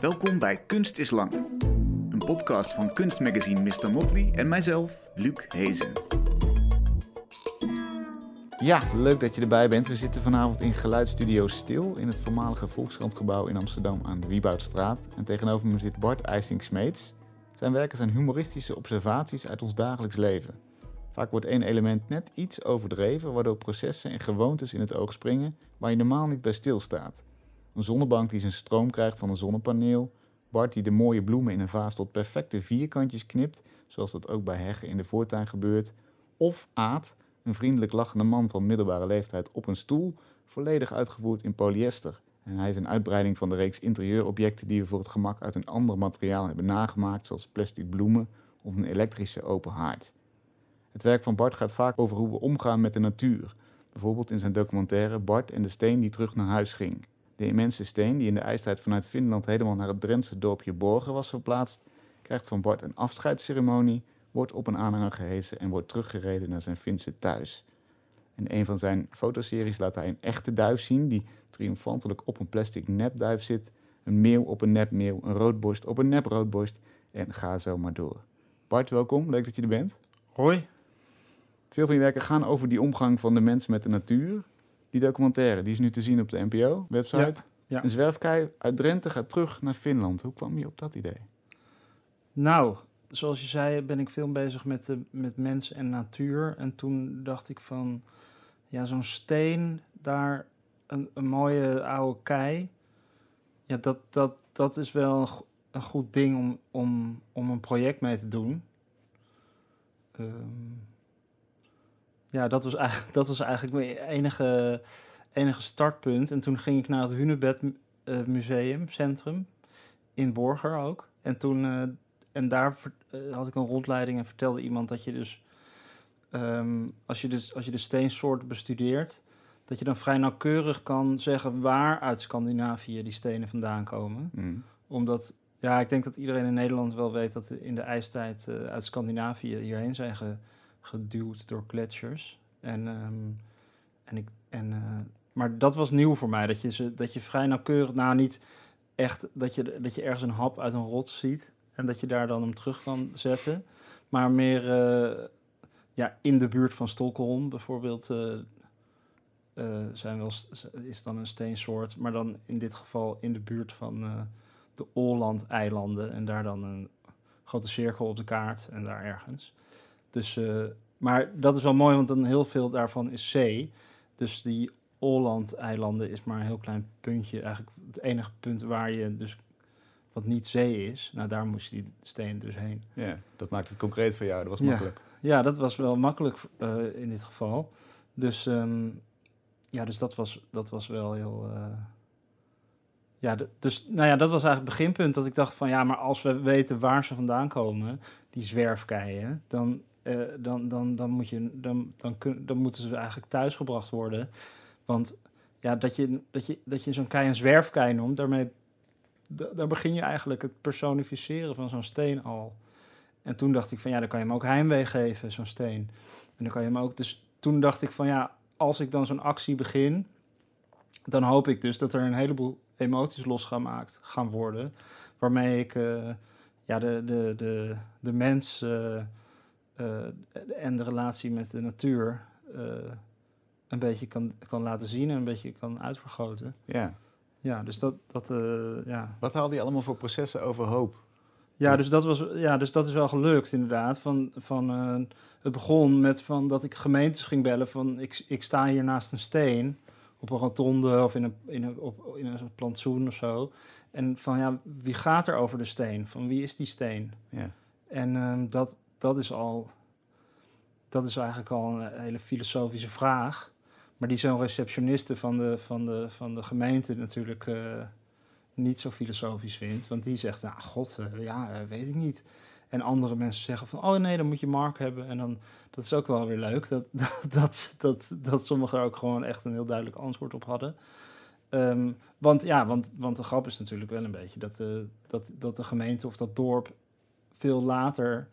Welkom bij Kunst is Lang. Een podcast van kunstmagazine Mr. Motley en mijzelf, Luc Hezen. Ja, leuk dat je erbij bent. We zitten vanavond in Geluidsstudio Stil in het voormalige Volkskrantgebouw in Amsterdam aan de Wieboudstraat. En tegenover me zit Bart IJsing-Smeets. Zijn werken zijn humoristische observaties uit ons dagelijks leven. Vaak wordt één element net iets overdreven, waardoor processen en gewoontes in het oog springen waar je normaal niet bij stilstaat. Een zonnebank die zijn stroom krijgt van een zonnepaneel. Bart die de mooie bloemen in een vaas tot perfecte vierkantjes knipt, zoals dat ook bij heggen in de voortuin gebeurt. Of Aad, een vriendelijk lachende man van middelbare leeftijd op een stoel, volledig uitgevoerd in polyester. En hij is een uitbreiding van de reeks interieurobjecten die we voor het gemak uit een ander materiaal hebben nagemaakt, zoals plastic bloemen of een elektrische open haard. Het werk van Bart gaat vaak over hoe we omgaan met de natuur. Bijvoorbeeld in zijn documentaire Bart en de steen die terug naar huis ging. De immense steen, die in de ijstijd vanuit Finland helemaal naar het Drentse dorpje Borgen was verplaatst, krijgt van Bart een afscheidsceremonie, wordt op een aanhanger gehesen en wordt teruggereden naar zijn Finse thuis. In een van zijn fotoseries laat hij een echte duif zien die triomfantelijk op een plastic nepduif zit, een meeuw op een nepmeeuw, een roodborst op een neproodborst en ga zo maar door. Bart, welkom, leuk dat je er bent. Hoi. Veel van je werken gaan over die omgang van de mens met de natuur. Die documentaire, die is nu te zien op de NPO-website. ja. Een zwerfkei uit Drenthe gaat terug naar Finland. Hoe kwam je op dat idee? Nou, zoals je zei, ben ik veel bezig met, de, met mens en natuur. En toen dacht ik van, ja, zo'n steen, daar een, een mooie oude kei. Ja, dat, dat, dat is wel een, go- een goed ding om, om, om een project mee te doen. Ehm, ja, dat was, eigenlijk, dat was eigenlijk mijn enige, enige startpunt. En toen ging ik naar het Hunebed eh, Museum, Centrum, in Borger ook. En toen, eh, en daar eh, had ik een rondleiding en vertelde iemand dat je dus, ehm, als je dus, als je de steensoorten bestudeert, dat je dan vrij nauwkeurig kan zeggen waar uit Scandinavië die stenen vandaan komen. Hmm. Omdat, ja, ik denk dat iedereen in Nederland wel weet dat in de ijstijd uit Scandinavië hierheen zijn ge- geduwd door gletsjers. En, ehm, en ik, en, eh, maar dat was nieuw voor mij, dat je, ze, dat je vrij nauwkeurig, nou niet echt, dat je, dat je ergens een hap uit een rots ziet en dat je daar dan hem terug kan zetten. Maar meer eh, ja, in de buurt van Stockholm bijvoorbeeld eh, eh, zijn wel, is dan een steensoort, maar dan in dit geval in de buurt van de Åland-eilanden en daar dan een grote cirkel op de kaart en daar ergens. Dus, eh, maar dat is wel mooi, want dan heel veel daarvan is zee. Dus die Åland-eilanden is maar een heel klein puntje, eigenlijk het enige punt waar je dus wat niet zee is. Nou, daar moest die steen dus heen. Ja, dat maakt het concreet voor jou. Dat was makkelijk. Ja, dat was wel makkelijk eh, in dit geval. Dus, ehm, ja, dus dat, was, dat was wel heel. eh, ja, dus nou ja, dat was eigenlijk het beginpunt dat ik dacht van ja, maar als we weten waar ze vandaan komen, die zwerfkeien, dan, eh, dan, dan, dan, moet je, dan, dan, kun, dan moeten ze eigenlijk thuisgebracht worden. Want ja, dat je, dat je, dat je zo'n kei een zwerfkei noemt, daarmee da- daar begin je eigenlijk het personificeren van zo'n steen al. En toen dacht ik van ja, dan kan je hem ook heimwee geven, zo'n steen. En dan kan je hem ook. Dus toen dacht ik van ja, als ik dan zo'n actie begin, dan hoop ik dus dat er een heleboel emoties losgemaakt gaan worden. Waarmee ik eh, ja, de, de, de, de mens eh, en de relatie met de natuur eh, een beetje kan, kan laten zien en een beetje kan uitvergroten. Ja. Ja, dus dat, dat eh, ja, Wat haalde je allemaal voor processen overhoop? ja, dus dat, was, ja, dus dat is wel gelukt inderdaad. Van, van, eh, het begon met van dat ik gemeentes ging bellen van ik, ik sta hier naast een steen op een rotonde of in een, in een, op, in een plantsoen of zo. En van ja, wie gaat er over de steen? Van wie is die steen? Ja. En ehm, dat, dat is al, dat is eigenlijk al een hele filosofische vraag. Maar die zo'n receptioniste van de, van, de, van de gemeente natuurlijk eh, niet zo filosofisch vindt. Want die zegt, nou god, eh, ja, eh, weet ik niet. En andere mensen zeggen van, oh nee, dan moet je Mark hebben. En dan, dat is ook wel weer leuk, dat, dat, dat, dat, sommigen ook gewoon echt een heel duidelijk antwoord op hadden. Ehm, want ja, want, want de grap is natuurlijk wel een beetje dat, de dat, dat de gemeente of dat dorp veel later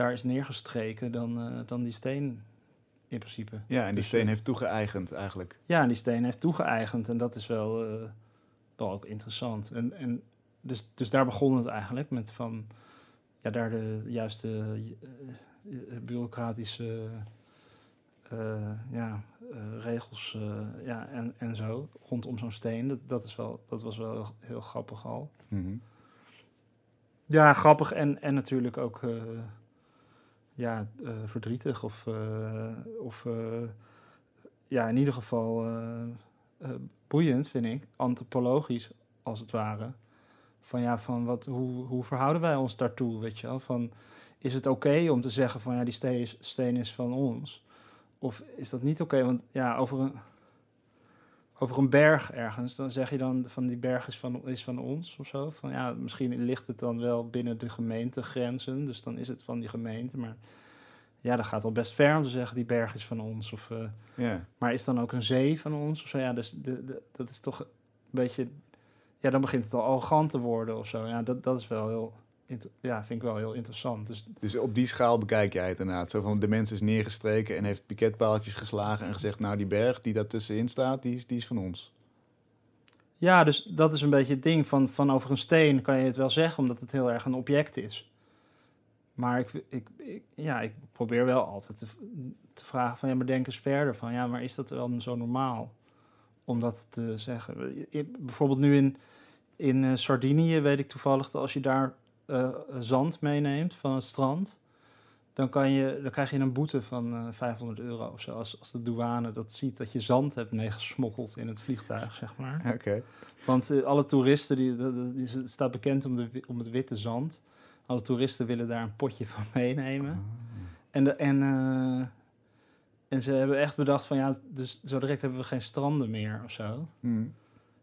daar is neergestreken dan, eh, dan die steen in principe. Ja, en die Dus, steen eh, heeft toegeëigend eigenlijk. Ja, en die steen heeft toegeëigend en dat is wel, eh, wel ook interessant. En, en dus, dus daar begon het eigenlijk met van ja, daar de juiste uh, bureaucratische uh, ja, regels ja, en, en zo rondom zo'n steen. Dat, dat, is wel, dat was wel heel, heel grappig al. Mhm. Ja, grappig en, en natuurlijk ook ja, verdrietig of, of ja, in ieder geval boeiend, vind ik, antropologisch als het ware. Van ja, van wat, hoe, hoe verhouden wij ons daartoe, weet je wel? Van, is het oké om te zeggen van ja, die steen is, steen is van ons? Of is dat niet oké? Want ja, over een, over een berg ergens, dan zeg je dan van die berg is van, is van ons of zo. Van ja, misschien ligt het dan wel binnen de gemeentegrenzen, dus dan is het van die gemeente. Maar ja, dat gaat al best ver om te zeggen die berg is van ons. Of, uh, Maar is dan ook een zee van ons of zo? Ja, dus de, de, dat is toch een beetje ja, dan begint het al arrogant te worden of zo. Ja, dat, dat is wel heel, ja, vind ik wel heel interessant. Dus, dus op die schaal bekijk jij het inderdaad. Zo van de mens is neergestreken en heeft piketpaaltjes geslagen en gezegd, nou die berg die daar tussenin staat, die is, die is van ons. Ja, dus dat is een beetje het ding van, van over een steen kan je het wel zeggen, omdat het heel erg een object is. Maar ik, ik, ik ja, ik probeer wel altijd te, te vragen van, ja, maar denk eens verder van, ja, maar is dat wel zo normaal? om dat te zeggen. Bijvoorbeeld nu in, in uh, Sardinië weet ik toevallig dat als je daar uh, zand meeneemt van het strand, dan, kan je, dan krijg je een boete van uh, 500 euro of zo. Als, als de douane dat ziet, dat je zand hebt meegesmokkeld in het vliegtuig, zeg maar. Oké. Want alle toeristen, die, die, het staat bekend om, de, om het witte zand. Alle toeristen willen daar een potje van meenemen. Oh. En, de, en en ze hebben echt bedacht van ja, dus zo direct hebben we geen stranden meer of zo. Hmm.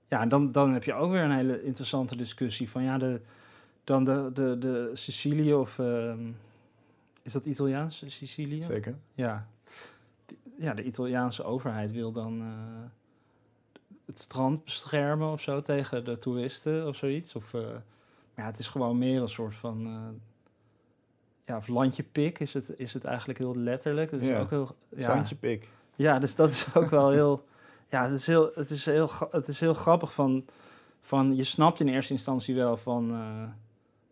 Ja, en dan, dan heb je ook weer een hele interessante discussie van ja, de, dan de, de, de Sicilië of uh, is dat Italiaans, Sicilië? Zeker. Ja. Ja, de Italiaanse overheid wil dan uh, het strand beschermen of zo tegen de toeristen of zoiets. Of, uh, ja, het is gewoon meer een soort van uh, ja, of landje pik is het, is het eigenlijk heel letterlijk. Dus ja. ook heel, ja. Zandje pik. Ja, dus dat is ook wel heel... Ja, het is heel, het is heel, het is heel grappig van, van... Je snapt in eerste instantie wel van...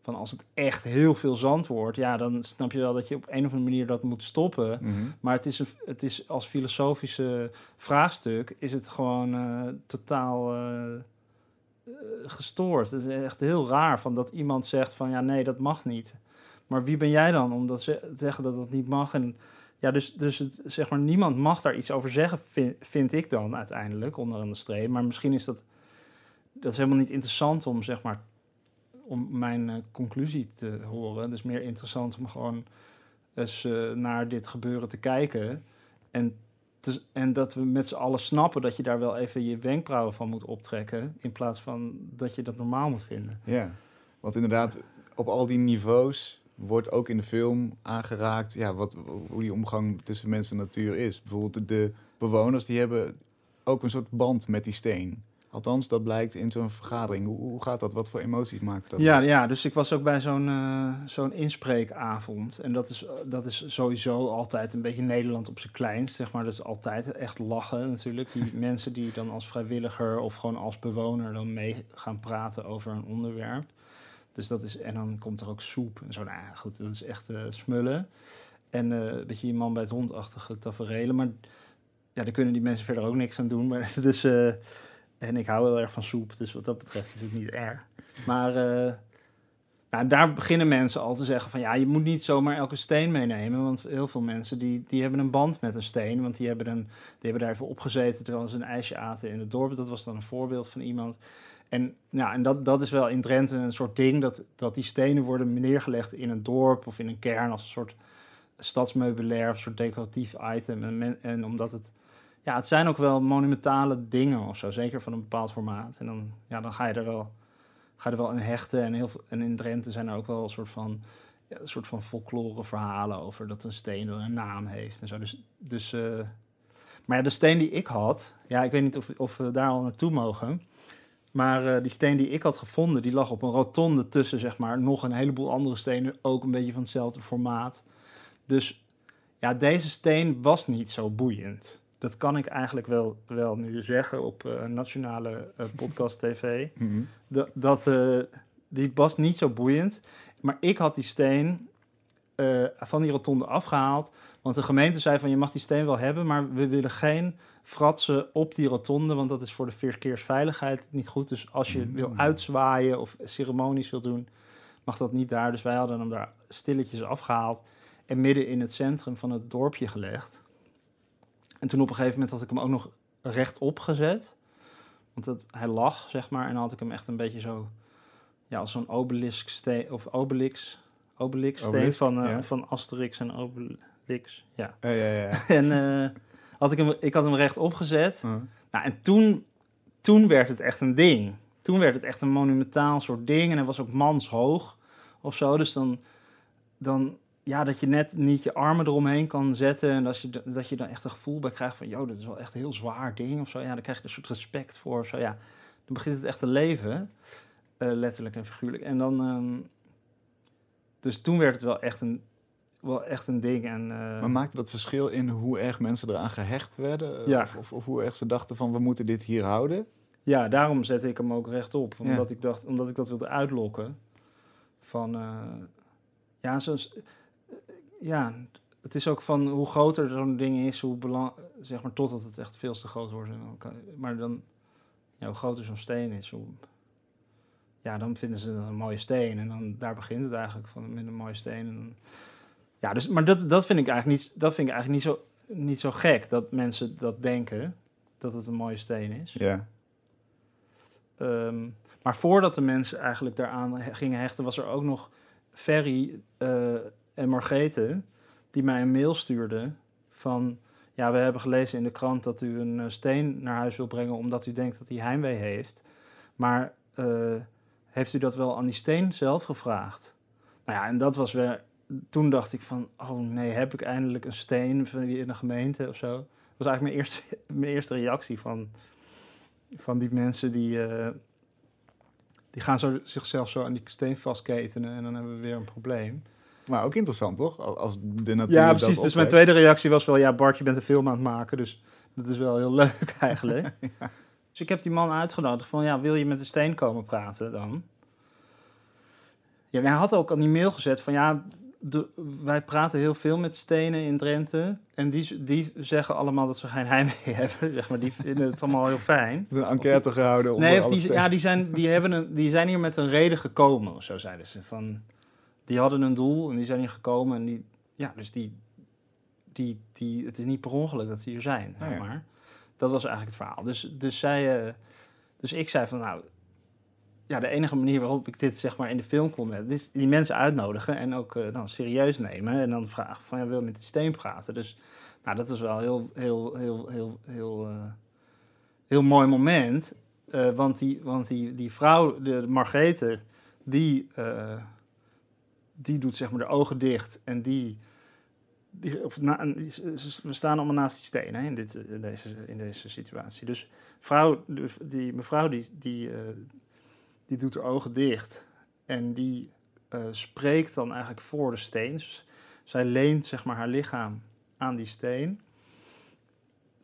Van als het echt heel veel zand wordt... Ja, dan snap je wel dat je op een of andere manier dat moet stoppen. Mm -hmm. Maar het is, een, het is als filosofische vraagstuk... is het gewoon uh, totaal... Uh, gestoord. Het is echt heel raar van dat iemand zegt van ja, nee, dat mag niet. Maar wie ben jij dan om dat te zeggen dat dat niet mag? En ja, dus, dus het, zeg maar, niemand mag daar iets over zeggen, vind, vind ik dan uiteindelijk, onder de streep. Maar misschien is dat, dat is helemaal niet interessant om, zeg maar, om mijn uh, conclusie te horen. Dus meer interessant om gewoon eens uh, naar dit gebeuren te kijken. En, en dat we met z'n allen snappen dat je daar wel even je wenkbrauwen van moet optrekken. In plaats van dat je dat normaal moet vinden. Ja, want inderdaad, op al die niveaus wordt ook in de film aangeraakt ja, wat, hoe die omgang tussen mens en natuur is. Bijvoorbeeld de bewoners die hebben ook een soort band met die steen. Althans, dat blijkt in zo'n vergadering. Hoe, hoe, gaat dat? Wat voor emoties maakt dat? Ja, ja dus ik was ook bij zo'n uh, zo'n inspreekavond. En dat is, dat is sowieso altijd een beetje Nederland op zijn kleinst, zeg maar. Dat is altijd echt lachen natuurlijk. Die mensen die dan als vrijwilliger of gewoon als bewoner dan mee gaan praten over een onderwerp. Dus dat is, en dan komt er ook soep en zo. Nou ja, goed, dat is echt uh, smullen. En uh, een beetje je man bij het hondachtige tafereelen. Maar ja, daar kunnen die mensen verder ook niks aan doen. Maar, dus, en ik hou heel erg van soep, dus wat dat betreft is het niet erg. Maar nou, daar beginnen mensen al te zeggen van... ja, je moet niet zomaar elke steen meenemen. Want heel veel mensen die, die hebben een band met een steen. Want die hebben, een, die hebben daar even opgezeten terwijl ze een ijsje aten in het dorp. Dat was dan een voorbeeld van iemand... En, ja, en dat, dat is wel in Drenthe een soort ding, dat, dat die stenen worden neergelegd in een dorp of in een kern als een soort stadsmeubilair of een soort decoratief item. En, en omdat het, ja, het zijn ook wel monumentale dingen of zo, zeker van een bepaald formaat. En dan, ja, dan ga je er wel, ga je er wel in hechten. En, heel en in Drenthe zijn er ook wel een soort van, ja, een soort van folklore verhalen over dat een steen een naam heeft en zo. Dus, dus uh, maar ja, de steen die ik had, ja, ik weet niet of, of we daar al naartoe mogen. Maar uh, die steen die ik had gevonden, die lag op een rotonde tussen, zeg maar, nog een heleboel andere stenen, ook een beetje van hetzelfde formaat. Dus ja, deze steen was niet zo boeiend. Dat kan ik eigenlijk wel, wel nu zeggen op uh, nationale uh, podcast TV. Mm -hmm. Dat, dat die was niet zo boeiend. Maar ik had die steen eh, van die rotonde afgehaald. Want de gemeente zei van je mag die steen wel hebben, maar we willen geen fratsen op die rotonde, want dat is voor de verkeersveiligheid niet goed. Dus als je wil Mm. uitzwaaien of ceremonies wil doen, mag dat niet daar. Dus wij hadden hem daar stilletjes afgehaald en midden in het centrum van het dorpje gelegd. En toen op een gegeven moment had ik hem ook nog rechtop gezet. Want het, hij lag, zeg maar, en dan had ik hem echt een beetje zo, ja, als zo'n obelisk steen, of obelix, obelix steen van, eh, ja. van Asterix en Obelix, ja. Ja, ja, ja. En eh, had ik, hem, ik had hem rechtop gezet. Nou, en toen, toen werd het echt een ding. Toen werd het echt een monumentaal soort ding. En hij was ook manshoog of zo. Dus dan, dan ja, dat je net niet je armen eromheen kan zetten. En dat je, dat je dan echt een gevoel bij krijgt van... joh, dat is wel echt een heel zwaar ding of zo. Ja, daar krijg je een soort respect voor of zo. Ja, dan begint het echt te leven. eh, letterlijk en figuurlijk. En dan... ehm, dus toen werd het wel echt een, wel echt een ding. En, eh, Maar maakte dat verschil in hoe erg mensen eraan gehecht werden? Eh, Ja. Of, of, of hoe erg ze dachten van we moeten dit hier houden? Ja, daarom zette ik hem ook rechtop. Ja. Omdat, ik dacht, omdat ik dat wilde uitlokken. Van, ja, zoals, ja, het is ook van hoe groter zo'n ding is, hoe belang, zeg maar, totdat het echt veel te groot wordt. En dan kan- Maar dan, ja, hoe groter zo'n steen is, hoe, ja, dan vinden ze een mooie steen. En dan, daar begint het eigenlijk, van met een mooie steen. En dan- ja, dus, maar dat, dat vind ik eigenlijk niet, dat vind ik eigenlijk niet zo, niet zo gek, dat mensen dat denken, dat het een mooie steen is. Ja. Ehm, maar voordat de mensen eigenlijk daaraan gingen hechten, was er ook nog Ferry eh, en Margrethe die mij een mail stuurden van... Ja, we hebben gelezen in de krant dat u een eh, steen naar huis wil brengen omdat u denkt dat hij heimwee heeft. Maar eh, heeft u dat wel aan die steen zelf gevraagd? Nou ja, en dat was weer... Toen dacht ik van, oh nee, heb ik eindelijk een steen in de gemeente of zo? Dat was eigenlijk mijn eerste, mijn eerste reactie van, van die mensen die, eh, die gaan zo, zichzelf zo aan die steen vastketenen en dan hebben we weer een probleem. Maar ook interessant, toch? Al- Als de natuur Ja, precies. Dus mijn tweede reactie was wel, ja Bart, je bent een film aan het maken, dus dat is wel heel leuk eigenlijk. Dus ik heb die man uitgenodigd van, ja, wil je met de steen komen praten dan? Ja, hij had ook aan die mail gezet van, ja, de, wij praten heel veel met stenen in Drenthe en die, die zeggen allemaal dat ze geen heimwee hebben, zeg maar. Die vinden het allemaal heel fijn. Een enquête gehouden. Nee, of die, ja, die, zijn, die, hebben een, die zijn hier met een reden gekomen, of zo zeiden ze. Van, die hadden een doel en die zijn hier gekomen. En die, ja, dus die, die, die, het is niet per ongeluk dat ze hier zijn, Oh ja. maar. Dat was eigenlijk het verhaal. Dus, dus, zij, eh, dus ik zei van, nou, ja, de enige manier waarop ik dit zeg maar in de film kon hebben, is die mensen uitnodigen en ook eh, dan serieus nemen. En dan vragen van, ja, wil je met die steen praten? Dus, nou, dat was wel heel, heel, heel, heel, heel, eh, heel mooi moment. Eh, want die, want die, die vrouw, de Margrethe, die, eh, die doet zeg maar de ogen dicht en die... die of we staan allemaal naast die steen hè, in, dit, in, deze, in deze situatie. Dus vrouw, die mevrouw die, die, eh, die doet haar ogen dicht en die eh, spreekt dan eigenlijk voor de steen. Dus zij leent zeg maar haar lichaam aan die steen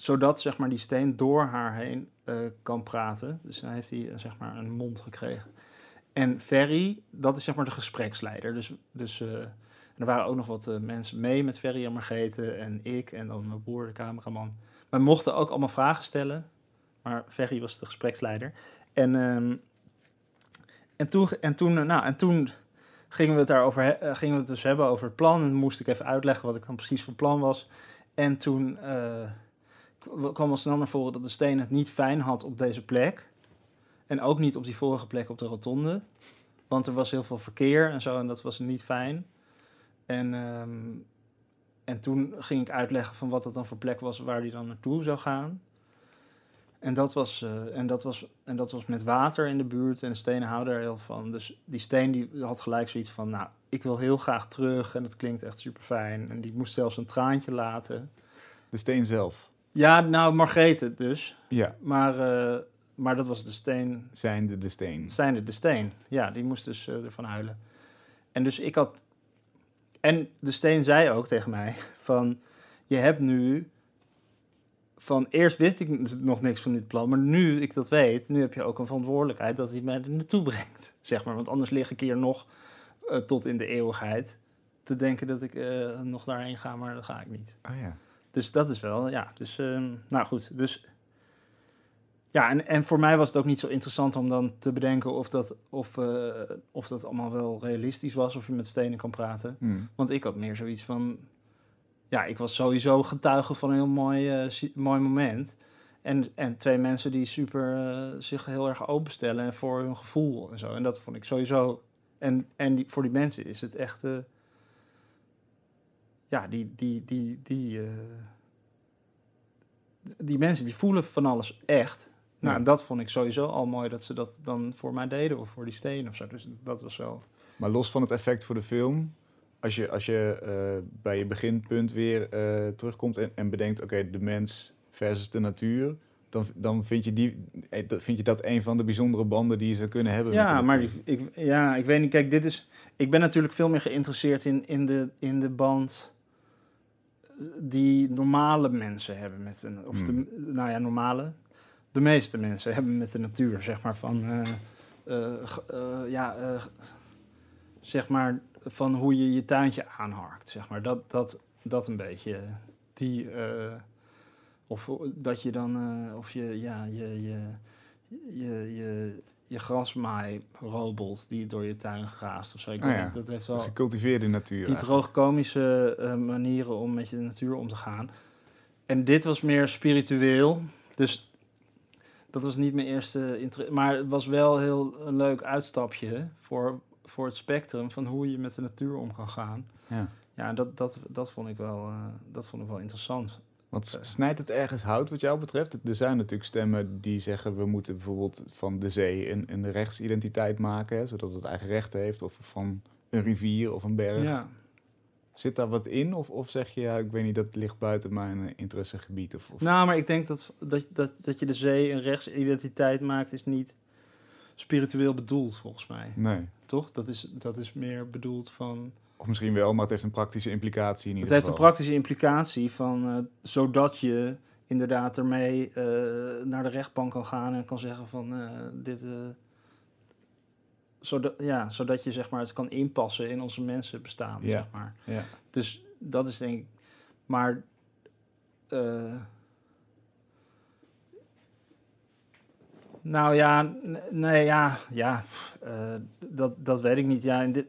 zodat zeg maar, die steen door haar heen eh, kan praten. Dus dan heeft hij eh, zeg maar, een mond gekregen. En Ferry, dat is zeg maar de gespreksleider. Dus, dus, eh, er waren ook nog wat eh, mensen mee met Ferry en Margrethe en ik en dan mijn broer, de cameraman. Wij mochten ook allemaal vragen stellen, maar Ferry was de gespreksleider. En, ehm, en, toen, en, toen, eh, nou, en toen gingen we het daarover gingen we het dus hebben over het plan. En moest ik even uitleggen wat ik dan precies van plan was. En toen kwam al snel naar voren dat de steen het niet fijn had op deze plek. En ook niet op die vorige plek op de rotonde. Want er was heel veel verkeer en zo en dat was niet fijn. En, ehm, en toen ging ik uitleggen van wat dat dan voor plek was waar hij dan naartoe zou gaan. En dat, was, eh, en, dat was, en dat was met water in de buurt en de stenen houden er heel van. Dus die steen die had gelijk zoiets van, nou, ik wil heel graag terug en dat klinkt echt super fijn. En die moest zelfs een traantje laten. De steen zelf. Ja, nou, Margrethe dus. Ja, Maar, eh, maar dat was de steen, zijnde de steen. zijnde de steen. Ja, die moest dus eh, ervan huilen. En dus ik had... En de steen zei ook tegen mij van... Je hebt nu van eerst wist ik nog niks van dit plan, maar nu ik dat weet, nu heb je ook een verantwoordelijkheid dat hij mij er naartoe brengt, zeg maar. Want anders lig ik hier nog eh, tot in de eeuwigheid te denken dat ik eh, nog daarheen ga, maar dat ga ik niet. Oh ja. Dus dat is wel, ja. Dus, ehm, nou goed. Dus, ja, en, en voor mij was het ook niet zo interessant om dan te bedenken of dat, of, eh, of dat allemaal wel realistisch was, of je met stenen kan praten. Hmm. Want ik had meer zoiets van, ja, ik was sowieso getuige van een heel mooi, eh, mooi moment. En, en twee mensen die super eh, zich heel erg openstellen en voor hun gevoel en zo. En dat vond ik sowieso. En, en die, voor die mensen is het echt. ja, die, die, die, die, die mensen die voelen van alles echt. Nou, en dat vond ik sowieso al mooi dat ze dat dan voor mij deden of voor die steen of zo. Dus dat was wel. Maar los van het effect voor de film, als je, als je eh, bij je beginpunt weer eh, terugkomt en, en bedenkt, oké, de mens versus de natuur, dan, dan vind, je die, eh, dat- vind je dat een van de bijzondere banden die je zou kunnen hebben. met Ja, maar die- ik, ja, ik weet niet. Kijk, dit is. Ik ben natuurlijk veel meer geïnteresseerd in, in, de, in de band die normale mensen hebben met een. Of de, nou ja, normale. De meeste mensen hebben met de natuur, zeg maar. Van. eh, eh, eh, ja, zeg maar. Van hoe je je tuintje aanharkt, zeg maar. Dat, dat, dat een beetje. Die. of dat je dan. of je. Ja, je. je je, je, je grasmaai robolt die door je tuin graast of zo. Ik Ah ja. niet, dat heeft wel gecultiveerde natuur. die droogkomische eh, manieren om met je natuur om te gaan. En dit was meer spiritueel. Dus dat was niet mijn eerste interesse. Maar het was wel heel een leuk uitstapje voor, voor het spectrum van hoe je met de natuur om kan gaan. Ja. Ja, dat, dat, dat, vond ik wel, eh, dat vond ik wel interessant. Want s- snijdt het ergens hout wat jou betreft? Er zijn natuurlijk stemmen die zeggen we moeten bijvoorbeeld van de zee een, een rechtsidentiteit maken, hè, zodat het eigen rechten heeft, of van een rivier of een berg. Ja. Zit daar wat in? Of, of zeg je, ja, ik weet niet, dat ligt buiten mijn eh, interessegebied? Of, of... Nou, maar ik denk dat, dat, dat, dat je de zee een rechtsidentiteit maakt, is niet spiritueel bedoeld, volgens mij. Nee. Toch? Dat is, dat is meer bedoeld van. Of misschien wel, maar het heeft een praktische implicatie in Het ieder heeft een praktische implicatie van. eh, zodat je inderdaad ermee eh, naar de rechtbank kan gaan en kan zeggen van dit. Zodat, ja, zodat je zeg maar het kan inpassen in onze mensenbestaan. Ja. Zeg maar. Ja. Dus dat is denk ik. Maar. eh, nou ja, nee, ja, ja eh, dat, dat weet ik niet. Ja, in dit,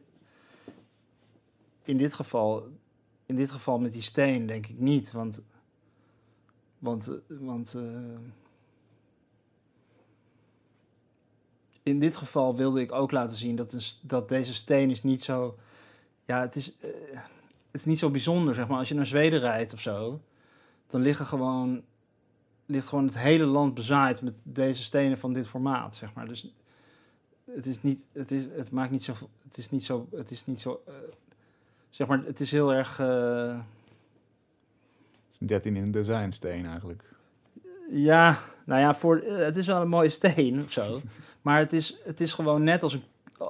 in dit geval, in dit geval met die steen denk ik niet, want, want, eh, want in dit geval wilde ik ook laten zien dat, dat deze steen is niet zo, ja, het is, eh, het is niet zo bijzonder, zeg maar. Als je naar Zweden rijdt of zo, dan liggen gewoon, ligt gewoon het hele land bezaaid met deze stenen van dit formaat, zeg maar. Dus het is niet, het is, het maakt niet zo, het is niet zo, het is niet zo, eh, zeg maar, het is heel erg, eh, Het is een 13 in een dozijnsteen eigenlijk. ja, nou ja, voor, het is wel een mooie steen of zo, maar het is, het is gewoon net als een,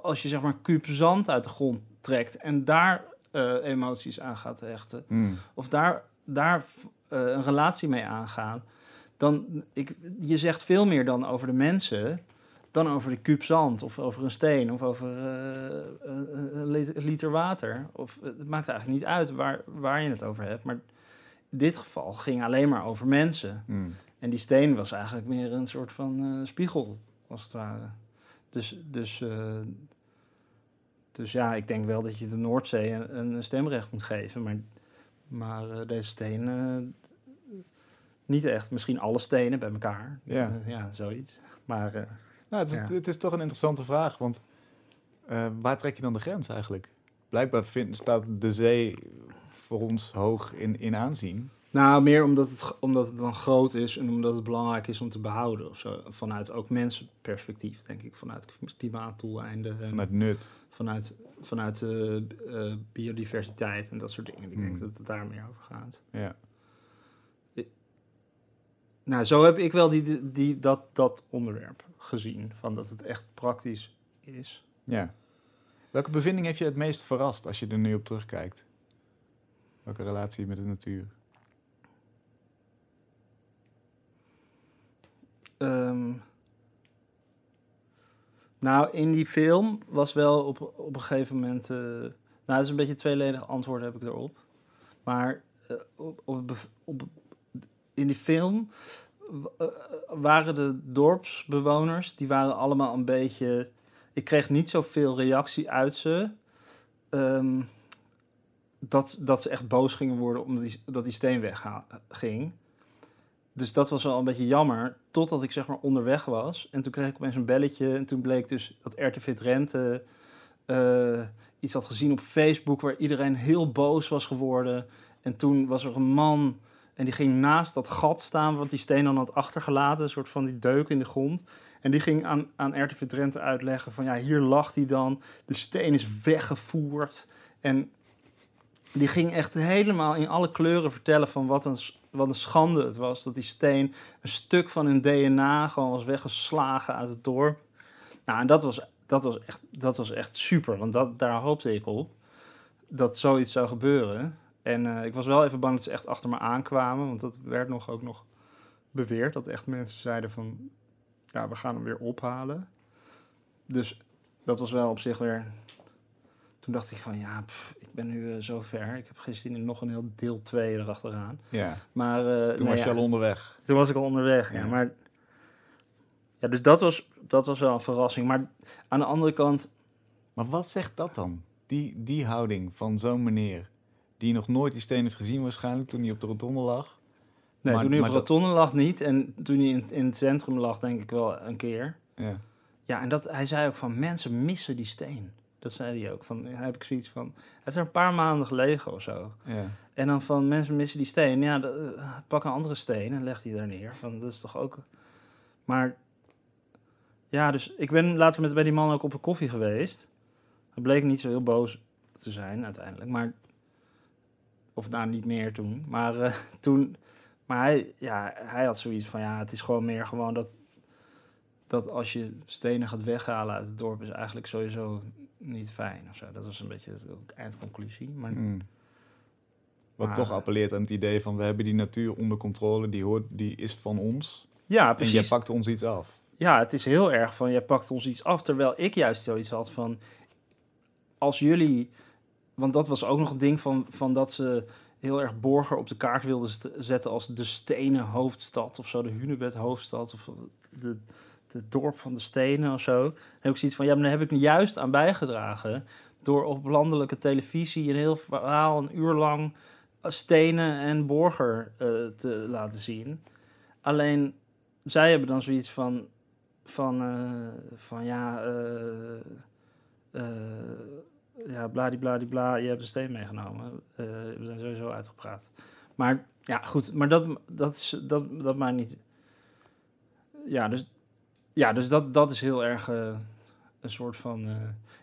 als je zeg maar kuub zand uit de grond trekt en daar eh, emoties aan gaat hechten. Hmm. of daar, daar eh, een relatie mee aangaan, dan ik, je zegt veel meer dan over de mensen dan over de kuub zand of over een steen of over eh, een, een lit- een liter water. Of, het maakt eigenlijk niet uit waar, waar je het over hebt, maar in dit geval ging alleen maar over mensen. Hmm. En die steen was eigenlijk meer een soort van spiegel, als het ware. Dus, dus, eh, dus ja, ik denk wel dat je de Noordzee een, een stemrecht moet geven. Maar, maar eh, deze steen eh, niet echt. Misschien alle stenen bij elkaar. Ja. Ja, zoiets. Maar Nou, het is, Ja. het is toch een interessante vraag, want waar trek je dan de grens eigenlijk? Blijkbaar vind, staat de zee voor ons hoog in, in aanzien. Nou, meer omdat het, omdat het dan groot is en omdat het belangrijk is om te behouden. Of zo. Vanuit ook mensenperspectief, denk ik. Vanuit klimaatdoeleinden. en- Vanuit nut. vanuit, vanuit eh, eh, biodiversiteit en dat soort dingen. Ik denk Mm. dat het daar meer over gaat. Ja. Nou, zo heb ik wel die, die, dat, dat onderwerp gezien. Van dat het echt praktisch is. ja. Welke bevinding heeft je het meest verrast als je er nu op terugkijkt? Welke relatie met de natuur? Ehm, nou, in die film was wel op, op een gegeven moment... eh, nou, dat is een beetje tweeledig antwoord heb ik erop. Maar eh, op, op, in die film eh, waren de dorpsbewoners... die waren allemaal een beetje... Ik kreeg niet zoveel reactie uit ze... Ehm, dat, dat ze echt boos gingen worden omdat die, dat die steen wegging. Dus dat was wel een beetje jammer. Totdat ik zeg maar onderweg was. En toen kreeg ik opeens een belletje. En toen bleek dus dat RTV Drenthe eh, iets had gezien op Facebook... waar iedereen heel boos was geworden. En toen was er een man... en die ging naast dat gat staan... wat die steen dan had achtergelaten. Een soort van die deuk in de grond. En die ging aan, aan RTV Drenthe uitleggen van... ja, hier lag hij dan. De steen is weggevoerd. En die ging echt helemaal in alle kleuren vertellen van wat een, wat een schande het was. Dat die steen, een stuk van hun DNA, gewoon was weggeslagen uit het dorp. Nou, en dat was, dat was, echt, dat was echt super, want dat, daar hoopte ik op. Dat zoiets zou gebeuren. En eh, ik was wel even bang dat ze echt achter me aankwamen, want dat werd nog ook nog beweerd. Dat echt mensen zeiden van, ja, we gaan hem weer ophalen. Dus dat was wel op zich weer toen dacht ik van ja, pff, ik ben nu eh, zo ver. Ik heb in nog een heel deel 2 erachteraan. Ja, Maar eh, toen nee, was je ja, al onderweg. toen was ik al onderweg. Ja. Ja. maar ja, dus dat was, dat was wel een verrassing. Maar aan de andere kant, Maar wat zegt dat dan? Die, die houding van zo'n meneer, die nog nooit die steen heeft gezien waarschijnlijk toen hij op de rotonde lag. nee, Maar- toen hij op de dat- rotonde lag niet. En toen hij in, in het centrum lag, denk ik wel een keer. Ja. Ja, en dat, hij zei ook van mensen missen die steen. Dat zei hij ook. Van, daar heb ik zoiets van. Hij heeft er een paar maanden gelegen of zo. Ja. En dan van mensen missen die steen. Ja, de- eh, pak een andere steen en leg die daar neer. Van, dat is toch ook. Maar ja, dus ik ben later met bij die man ook op een koffie geweest. Hij bleek niet zo heel boos te zijn uiteindelijk. Maar, of nou niet meer toen. Maar eh, toen. Maar hij, ja, hij had zoiets van ja, het is gewoon meer gewoon dat. Dat als je stenen gaat weghalen uit het dorp, is eigenlijk sowieso niet fijn of zo. Dat was een beetje de eindconclusie. Maar Mm. Wat Maar- toch appelleert aan het idee van we hebben die natuur onder controle, die, hoort, die is van ons. ja, En precies. jij pakt ons iets af. Ja, het is heel erg van, jij pakt ons iets af, terwijl ik juist zoiets had van, als jullie, want dat was ook nog een ding van, van dat ze heel erg Borger op de kaart wilden zetten als de stenen hoofdstad of zo, de Hunebed hoofdstad of de, de dorp van de stenen of zo. Heb ik zoiets van, ja, maar daar heb ik juist aan bijgedragen door op landelijke televisie een heel verhaal, een uur lang, eh, stenen en Borger eh, te laten zien. Alleen, zij hebben dan zoiets van, van, eh, van ja, eh ja, bladibladibla, je hebt de steen meegenomen. We zijn sowieso uitgepraat. Maar ja, goed, maar dat, dat, is, dat, dat maakt niet... Ja, dus, ja, dus dat, dat is heel erg eh, een soort van... eh,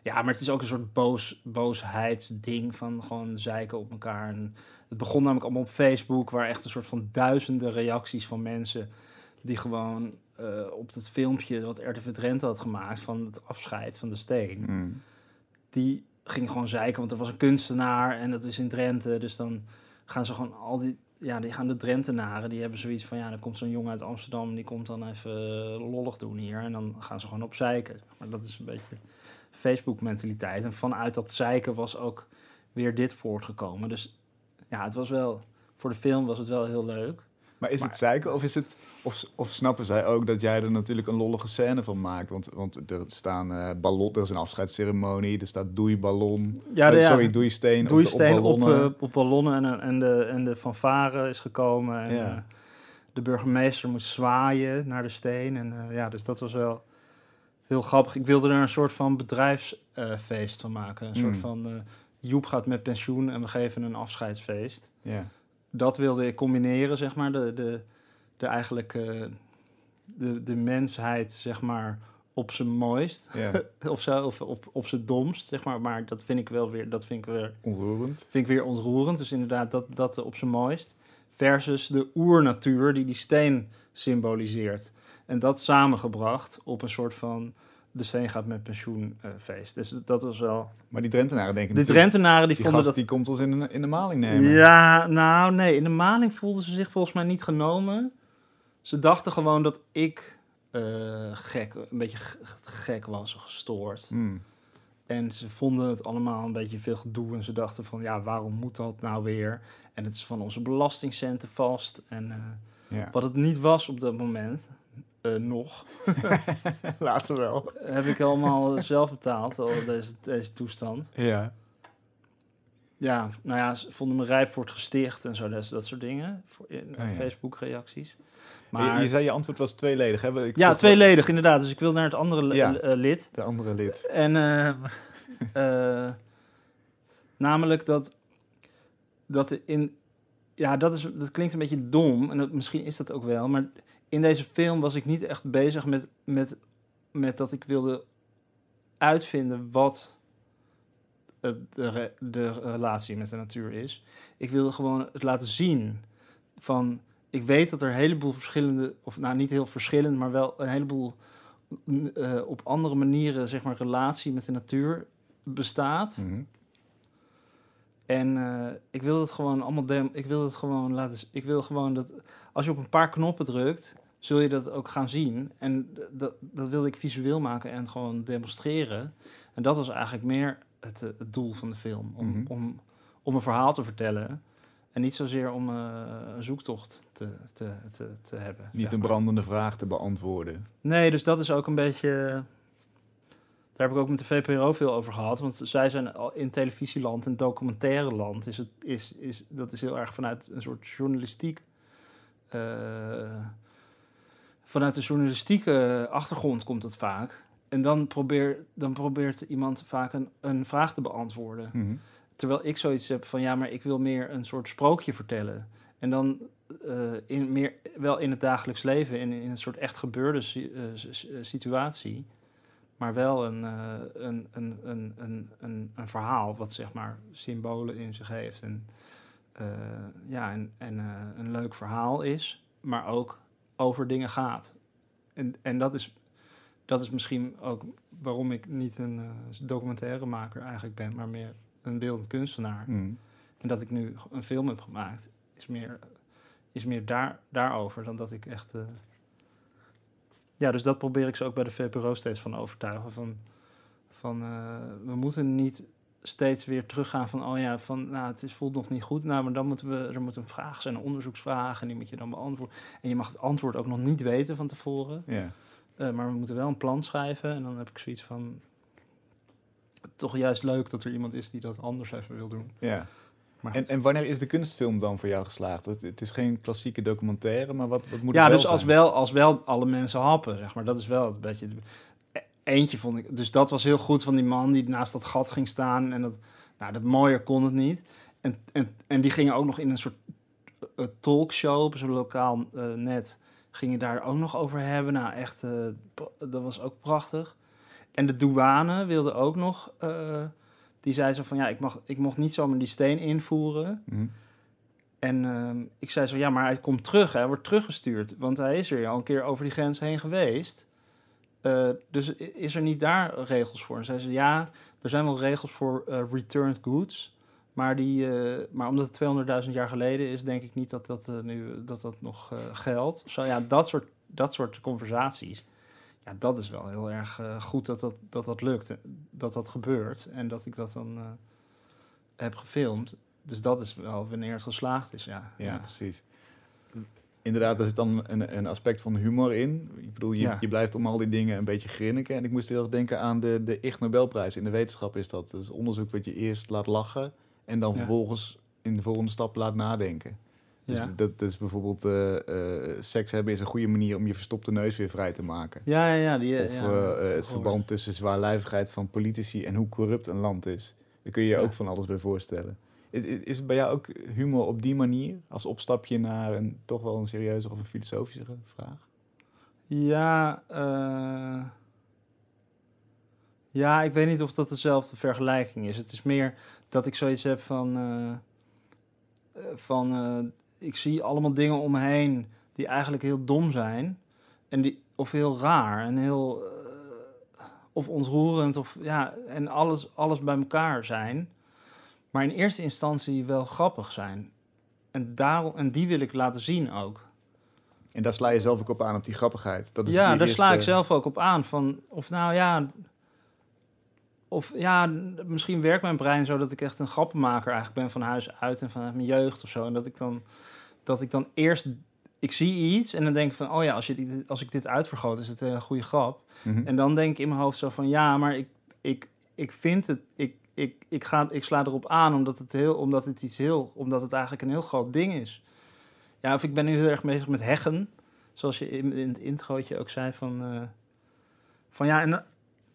ja, maar het is ook een soort boos, boosheidsding van gewoon zeiken op elkaar. En het begon namelijk allemaal op Facebook, waar echt een soort van duizenden reacties van mensen die gewoon eh, op het filmpje wat RTV Drenthe had gemaakt van het afscheid van de steen, Mm. die ging gewoon zeiken, want er was een kunstenaar en dat is in Drenthe, dus dan gaan ze gewoon al die, ja, die gaan de Drentenaren, die hebben zoiets van, ja, dan komt zo'n jongen uit Amsterdam, die komt dan even eh, lollig doen hier en dan gaan ze gewoon op zeiken. Maar dat is een beetje Facebook-mentaliteit en vanuit dat zeiken was ook weer dit voortgekomen. Dus ja, het was wel, voor de film was het wel heel leuk. Maar is Maar- het zeiken of is het... Of, of snappen zij ook dat jij er natuurlijk een lollige scène van maakt? Want, want er staan eh ballon, er is een afscheidsceremonie, er staat doei-ballon. Ja, de- Eh, sorry, doei-steen. op- Doeisteen op, ballonnen. eh, op ballonnen en, en, de, en de fanfare is gekomen. En, Ja. de burgemeester moest zwaaien naar de steen. En ja, dus dat was wel heel grappig. Ik wilde er een soort van bedrijfsfeest van maken. Een soort Mm. van Joep gaat met pensioen en we geven een afscheidsfeest. Ja. Dat wilde ik combineren, zeg maar. De, de, de eigenlijk eh, de, de mensheid, zeg maar, op zijn mooist. ja, Of zo, of op, op zijn domst, zeg maar. Maar dat vind ik wel weer, dat vind ik weer ontroerend. vind ik weer ontroerend. Dus inderdaad, dat, dat op zijn mooist. Versus de oernatuur die die steen symboliseert. En dat samengebracht op een soort van... De steen gaat met pensioen eh, feest. Dus dat was wel... Maar die Drentenaren denken De Drentenaren die, die vonden gast dat... die komt ons in de, in de maling nemen. Ja, nou nee, in de maling voelden ze zich volgens mij niet genomen. Ze dachten gewoon dat ik eh, gek, een beetje gek was, gestoord. Hmm. En ze vonden het allemaal een beetje veel gedoe. En ze dachten van, ja, waarom moet dat nou weer? En het is van onze belastingcenten vast. En eh, Ja. wat het niet was op dat moment, eh, nog, Later wel. heb ik allemaal zelf betaald, al deze, deze toestand. Ja. Ja, nou ja, ze vonden me rijp voor het gesticht en zo, dat, dat soort dingen. Voor, in Oh ja. Facebook-reacties. Maar... Je, zei je antwoord was tweeledig. Hè? Ik ja, tweeledig inderdaad. Dus ik wil naar het andere Ja. eh, lid. De andere lid. En eh, eh, namelijk dat, dat in. Ja, dat, is, dat klinkt een beetje dom. En dat, misschien is dat ook wel. Maar in deze film was ik niet echt bezig met, met, met dat ik wilde uitvinden wat het, de, de relatie met de natuur is. Ik wilde gewoon het laten zien van. Ik weet dat er een heleboel verschillende, of nou niet heel verschillend, maar wel een heleboel n- eh, op andere manieren, zeg maar, relatie met de natuur bestaat. Mhm. En eh, ik wil het gewoon allemaal, ik wil het gewoon laten, ik wil gewoon dat als je op een paar knoppen drukt, zul je dat ook gaan zien. En dat, dat wilde ik visueel maken en gewoon demonstreren. En dat was eigenlijk meer het, eh, het doel van de film, om, Mhm. om, om een verhaal te vertellen. En niet zozeer om eh, een zoektocht te, te, te, te hebben. Niet een brandende vraag te beantwoorden. Nee, dus dat is ook een beetje. Daar heb ik ook met de VPRO veel over gehad. Want zij zijn al in televisieland en documentaire land. Is het, is, is, dat is heel erg vanuit een soort journalistiek. Eh, vanuit de journalistieke achtergrond komt het vaak. En dan, probeer, dan probeert iemand vaak een, een vraag te beantwoorden. Mhm. Terwijl ik zoiets heb van ja, maar ik wil meer een soort sprookje vertellen. En dan eh, in meer, wel in het dagelijks leven, in, in een soort echt gebeurde eh, situatie. Maar wel een, een, een, een, een, een, verhaal wat zeg maar symbolen in zich heeft. En, ja, en, en eh, een leuk verhaal is, maar ook over dingen gaat. En, en dat, is, dat is misschien ook waarom ik niet een eh documentairemaker eigenlijk ben, maar meer een beeldend kunstenaar. Mhm. En dat ik nu een film heb gemaakt, is meer, is meer daar, daarover dan dat ik echt. eh, Ja, dus dat probeer ik ze ook bij de VPRO steeds van overtuigen. Van, van eh, we moeten niet steeds weer teruggaan van, oh ja, van, nou, het is, voelt nog niet goed. Nou, maar dan moeten we, er moet een vraag zijn, een onderzoeksvraag, en die moet je dan beantwoorden. En je mag het antwoord ook nog niet weten van tevoren. Ja. Eh, maar we moeten wel een plan schrijven. En dan heb ik zoiets van. Toch juist leuk dat er iemand is die dat anders even wil doen. ja. Maar En, en wanneer is de kunstfilm dan voor jou geslaagd? Het, het is geen klassieke documentaire, maar wat, wat moet ja, het wel dus als wel, als wel alle mensen happen, zeg maar. Dat is wel het beetje... Eentje vond ik... Dus dat was heel goed van die man die naast dat gat ging staan. En dat... Nou, dat mooier kon het niet. En, en, en die gingen ook nog in een soort eh, talkshow op zo'n lokaal eh, net. Gingen daar ook nog over hebben. Nou, echt... eh, dat was ook prachtig. En de douane wilde ook nog... die zei zo van, ja, ik, mag, ik mocht niet zomaar die steen invoeren. Mhm. En ehm, ik zei zo, ja, maar hij komt terug, hij wordt teruggestuurd. Want hij is er al een keer over die grens heen geweest. Eh, dus is er niet daar regels voor? En zei ze, ja, er zijn wel regels voor eh, returned goods. Maar, die, eh, maar omdat het 200.000 jaar geleden is, denk ik niet dat dat, nu, dat, dat nog geldt. Zo, ja, dat soort, dat soort conversaties. Ja, dat is wel heel erg goed dat dat, dat dat lukt. Dat dat gebeurt. En dat ik dat dan heb gefilmd. Dus dat is wel wanneer het geslaagd is, ja. Ja, precies. Inderdaad, daar zit dan een, een aspect van humor in. Ik bedoel, je, Ja. je blijft om al die dingen een beetje grinniken. En ik moest heel erg denken aan de, de Ig Nobelprijs. In de wetenschap is dat. Dat is onderzoek wat je eerst laat lachen... en dan Ja. vervolgens in de volgende stap laat nadenken. Dus Ja. dat, dat is bijvoorbeeld... eh, eh, seks hebben is een goede manier om je verstopte neus weer vrij te maken. Ja, ja, ja. Die, Of ja, eh, het verband tussen zwaarlijvigheid van politici en hoe corrupt een land is. Daar kun je je ook van alles bij voorstellen. Is, het bij jou ook humor op die manier? Als opstapje naar een toch wel een serieuzer of een filosofischere vraag? Ja, eh, ja, ik weet niet of dat dezelfde vergelijking is. Het is meer dat ik zoiets heb van... eh, eh, van ik zie allemaal dingen om me heen die eigenlijk heel dom zijn. En die, of heel raar en heel... of ontroerend, of ja, en alles, alles bij elkaar zijn. Maar in eerste instantie wel grappig zijn. En, daarom, en die wil ik laten zien ook. En daar sla je zelf ook op aan, op die grappigheid. Dat is ja, daar sla ik zelf ook op aan. Van, of nou ja, of ja, misschien werkt mijn brein zo dat ik echt een grappenmaker eigenlijk ben van huis uit en vanuit mijn jeugd of zo. En dat ik dan, dat ik dan eerst, ik zie iets en dan denk ik van, oh ja, als, je dit, als ik dit uitvergroot is het een goede grap. Mhm. En dan denk ik in mijn hoofd zo van, ja, maar ik, ik, ik vind het, ik, ik, ik, ga, ik sla erop aan omdat het, heel, omdat het iets heel, omdat het eigenlijk een heel groot ding is. Ja, of ik ben nu heel erg bezig met heggen, zoals je in, in het introotje ook zei van, eh, van ja, en,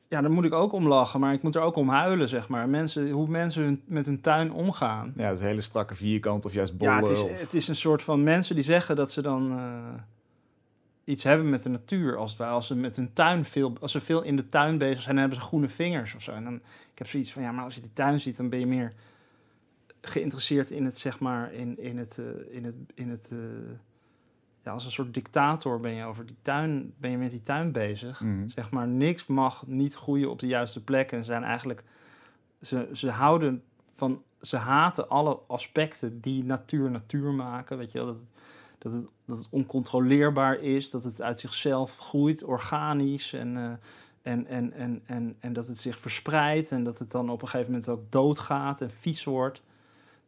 ja, daar moet ik ook om lachen, maar ik moet er ook om huilen, zeg maar. Mensen, hoe mensen hun, met hun tuin omgaan. Ja, dat is een hele strakke vierkant of juist bollen. Ja, het is, of- het is een soort van mensen die zeggen dat ze dan eh, iets hebben met de natuur. Als, het ware. als ze met hun tuin veel, als ze veel in de tuin bezig zijn, dan hebben ze groene vingers of zo. En dan, ik heb zoiets van, ja, maar als je die tuin ziet, dan ben je meer geïnteresseerd in het, zeg maar, in, in het, eh, in het, in het eh, ja, als een soort dictator ben je over die tuin, ben je met die tuin bezig. Mhm. Zeg maar, niks mag niet groeien op de juiste plek. En zijn eigenlijk, ze, ze houden van, ze haten alle aspecten die natuur natuur maken. Weet je wel, dat het, dat het, dat het oncontroleerbaar is, dat het uit zichzelf groeit, organisch. En, eh, en, en, en, en, en dat het zich verspreidt en dat het dan op een gegeven moment ook doodgaat en vies wordt.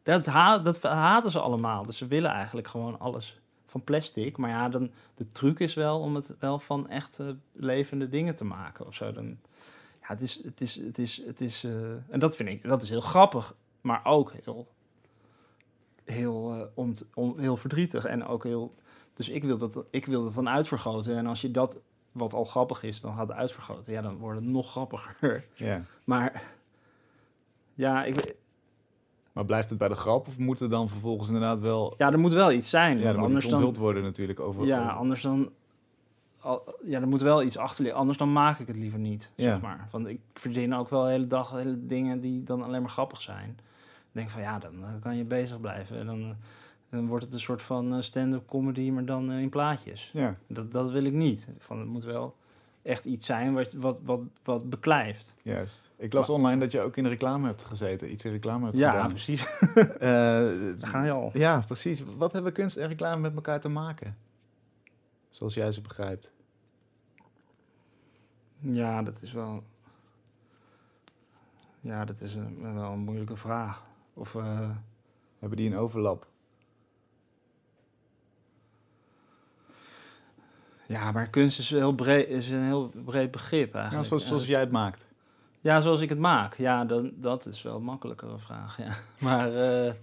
Dat, ha haten ze allemaal. Dus ze willen eigenlijk gewoon alles van plastic. Maar ja, dan, de truc is wel om het wel van echt eh, levende dingen te maken of zo. Dan, ja, het is, het is, het is, het is, eh, en dat vind ik, dat is heel grappig, maar ook heel, heel, eh, om om, heel verdrietig en ook heel, dus ik wil dat, ik wil dat dan uitvergroten. En als je dat, wat al grappig is, dan gaat uitvergroten, ja, dan wordt het nog grappiger. Ja. Maar ja, ik, Maar blijft het bij de grap of moet er dan vervolgens inderdaad wel... ja, er moet wel iets zijn, Ja, want moet anders het dan, onthuld worden natuurlijk over... Ja, over- anders dan. ja, er moet wel iets achter liggen. Anders dan maak ik het liever niet. Ja. Zeg maar. Want ik verdien ook wel de hele dag hele dingen die dan alleen maar grappig zijn. Ik denk van ja, dan eh, kan je bezig blijven. En dan, eh, dan wordt het een soort van eh, stand-up comedy, maar dan eh, in plaatjes. Ja, Dat, dat wil ik niet. Van, het moet wel echt iets zijn wat, wat, wat, wat beklijft. juist. Ik las online dat je ook in de reclame hebt gezeten. Iets in reclame hebt Ja, gedaan. precies. Eh, Daar ga je al. ja, precies. Wat hebben kunst en reclame met elkaar te maken? Zoals jij ze begrijpt. Ja, dat is wel. Ja, dat is een, wel een moeilijke vraag. Of. eh, Hebben die een overlap? Ja, maar kunst is, heel breed, is een heel breed begrip Ja, eigenlijk. zoals, zoals jij het maakt. Ja, zoals ik het maak. Ja, dan, dat is wel een makkelijkere vraag. Ja. Maar eh,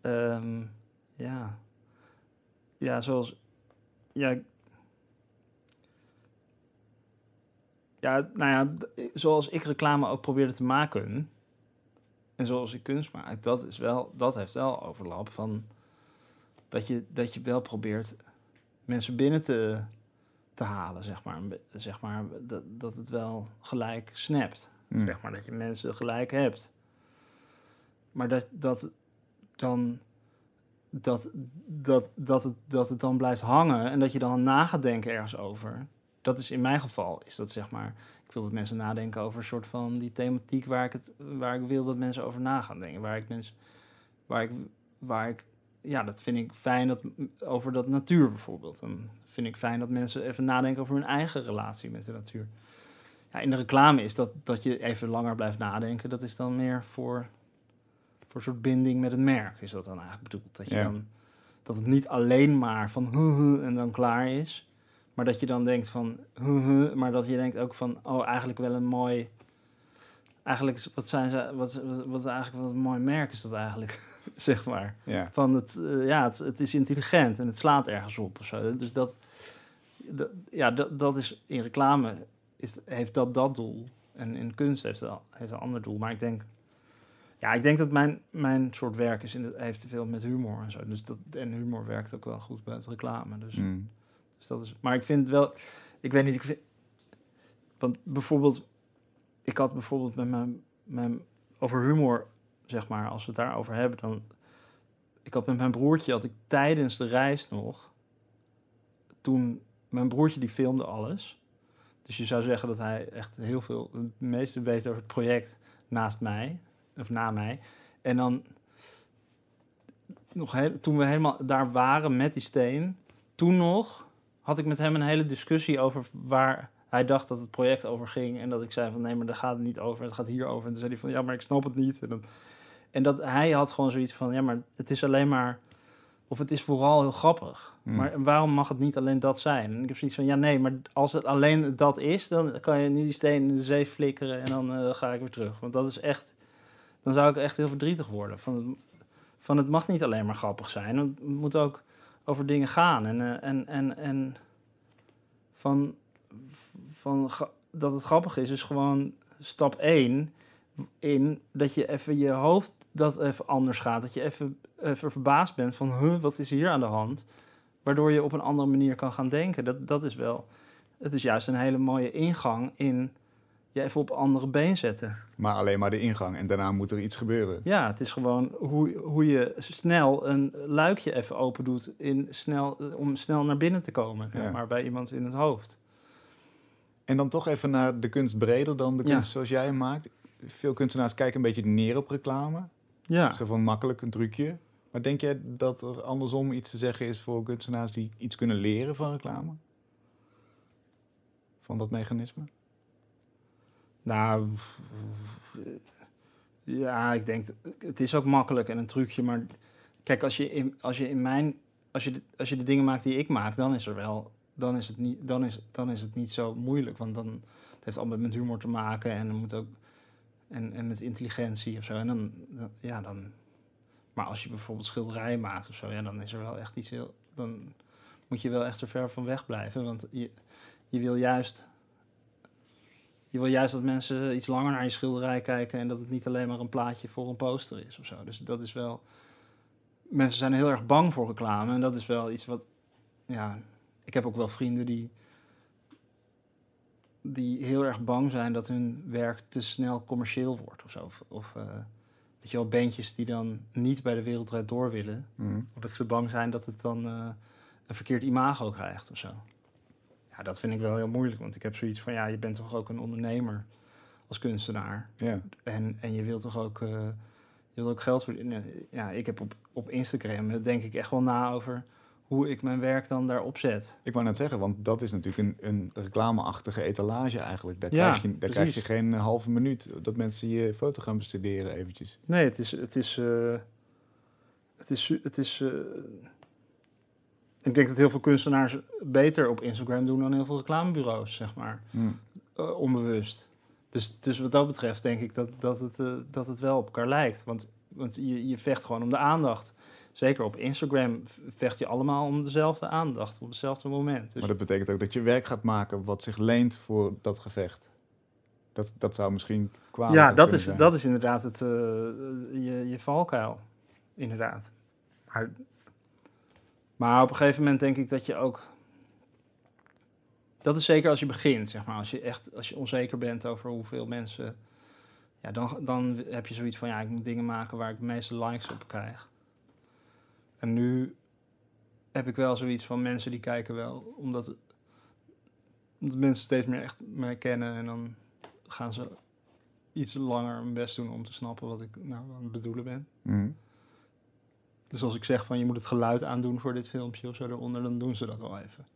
ehm, ja. Ja, zoals. Ja, ja, nou ja, zoals ik reclame ook probeerde te maken. En zoals ik kunst maak, dat, is wel, dat heeft wel overlap van. Dat je, dat je wel probeert mensen binnen te, te halen, zeg maar. Zeg maar dat, dat het wel gelijk snapt. Hm. Zeg maar dat je mensen gelijk hebt. Maar dat, dat dan. Dat, dat, dat, het, dat het dan blijft hangen en dat je dan na gaat denken ergens over. Dat is in mijn geval, is dat zeg maar. Ik wil dat mensen nadenken over een soort van die thematiek waar ik, het, waar ik wil dat mensen over na gaan denken. Waar ik mensen. Waar ik, waar ik. Ja, dat vind ik fijn dat, over dat natuur bijvoorbeeld. Dan vind ik fijn dat mensen even nadenken over hun eigen relatie met de natuur. Ja, in de reclame is dat, dat je even langer blijft nadenken. Dat is dan meer voor, voor een soort binding met het merk. Is dat dan eigenlijk bedoeld? Dat, je Ja. dan, dat het niet alleen maar van huh, en dan klaar is. Maar dat je dan denkt van maar dat je denkt ook van oh, eigenlijk wel een mooi. Eigenlijk, wat zijn ze, wat, wat, wat eigenlijk wat een mooi merk is dat eigenlijk, zeg maar. Ja. Van het, eh, ja, het, het is intelligent en het slaat ergens op of zo. Dus dat, dat- ja, dat, dat is in reclame is, heeft dat dat doel. En in kunst heeft al- heeft een ander doel. Maar ik denk, ja, ik denk dat mijn, mijn soort werk is in het, heeft veel met humor en zo. Dus dat, en humor werkt ook wel goed bij het reclame. Dus, Hm. dus dat is, maar ik vind wel, ik weet niet, ik vind, want bijvoorbeeld, ik had bijvoorbeeld met mijn, mijn, over humor, zeg maar, als we het daarover hebben, dan, ik had met mijn broertje, had ik tijdens de reis nog, toen, mijn broertje die filmde alles. Dus je zou zeggen dat hij echt heel veel, het meeste weet over het project naast mij, of na mij. En dan, nog heel, toen we helemaal daar waren met die steen, toen nog had ik met hem een hele discussie over waar hij dacht dat het project over ging. En dat ik zei van nee, maar daar gaat het niet over. Het gaat hier over. En toen zei hij van ja, maar ik snap het niet. En, dan, en dat hij had gewoon zoiets van ja, maar het is alleen maar. Of het is vooral heel grappig. Hmm. Maar waarom mag het niet alleen dat zijn? En ik heb zoiets van ja, nee, maar als het alleen dat is, dan kan je nu die steen in de zee flikkeren en dan eh, ga ik weer terug. Want dat is echt. Dan zou ik echt heel verdrietig worden. Van het, van het mag niet alleen maar grappig zijn. Het moet ook over dingen gaan. En, eh, en, en, en van, van dat het grappig is, is gewoon stap 1 in dat je even je hoofd dat even anders gaat. Dat je even, even verbaasd bent van, huh, wat is hier aan de hand? Waardoor je op een andere manier kan gaan denken. Dat, dat is wel, het is juist een hele mooie ingang in je even op andere been zetten. Maar alleen maar de ingang en daarna moet er iets gebeuren. Ja, het is gewoon hoe, hoe je snel een luikje even open doet in snel, om snel naar binnen te komen. Ja. Maar bij iemand in het hoofd. En dan toch even naar de kunst breder dan de Ja. kunst zoals jij hem maakt. Veel kunstenaars kijken een beetje neer op reclame. Ja. Zo van makkelijk, een trucje. Maar denk jij dat er andersom iets te zeggen is voor kunstenaars die iets kunnen leren van reclame? Van dat mechanisme? Nou, ja, ik denk, het is ook makkelijk en een trucje, maar kijk, als je in, als je in mijn, als je, de, als je de dingen maakt die ik maak, dan is er wel, dan is het niet, dan is, dan is het niet zo moeilijk, want dan het heeft allemaal met humor te maken en dan moet ook, en, en met intelligentie of zo, en dan, ja, dan, maar als je bijvoorbeeld schilderijen maakt of zo, ja, dan is er wel echt iets heel, dan moet je wel echt er ver van weg blijven, want je, je wil juist je wil juist dat mensen iets langer naar je schilderij kijken en dat het niet alleen maar een plaatje voor een poster is of zo. Dus dat is wel. Mensen zijn heel erg bang voor reclame en dat is wel iets wat. Ja, ik heb ook wel vrienden die. die heel erg bang zijn dat hun werk te snel commercieel wordt of zo. Of, of eh, weet je wel, bandjes die dan niet bij de wereldrijd door willen, Mhm. omdat ze bang zijn dat het dan eh, een verkeerd imago krijgt of zo. Ja, dat vind ik wel heel moeilijk, want ik heb zoiets van, ja, je bent toch ook een ondernemer als kunstenaar. En, en je wilt toch ook, eh, je wilt ook geld verdienen. Ja, ik heb op, op Instagram, denk ik echt wel na over hoe ik mijn werk dan daarop zet. Ik wou net zeggen, want dat is natuurlijk een, een reclameachtige etalage eigenlijk. Daar, Ja, krijg, je, daar krijg je geen halve minuut dat mensen je foto gaan bestuderen eventjes. Nee, het is, het is, eh, het is, het is. eh, ik denk dat heel veel kunstenaars beter op Instagram doen dan heel veel reclamebureaus, zeg maar. Mhm. eh, onbewust. Dus, dus wat dat betreft denk ik dat, dat, het, dat het wel op elkaar lijkt. Want, want je, je vecht gewoon om de aandacht. Zeker op Instagram vecht je allemaal om dezelfde aandacht op hetzelfde moment. Dus, Maar dat betekent ook dat je werk gaat maken wat zich leent voor dat gevecht. Dat, dat zou misschien kwalijk ja, dat is, zijn. dat is inderdaad het, eh, je, je valkuil. Inderdaad. Maar, maar op een gegeven moment denk ik dat je ook... Dat is zeker als je begint, zeg maar. Als je echt als je onzeker bent over hoeveel mensen... Ja, dan, dan heb je zoiets van... Ja, ik moet dingen maken waar ik de meeste likes op krijg. En nu heb ik wel zoiets van mensen die kijken wel... Omdat, omdat mensen steeds meer echt mij kennen. En dan gaan ze iets langer mijn best doen om te snappen wat ik nou aan het bedoelen ben. Mhm. Dus als ik zeg van je moet het geluid aandoen voor dit filmpje of zo eronder, dan doen ze dat wel even.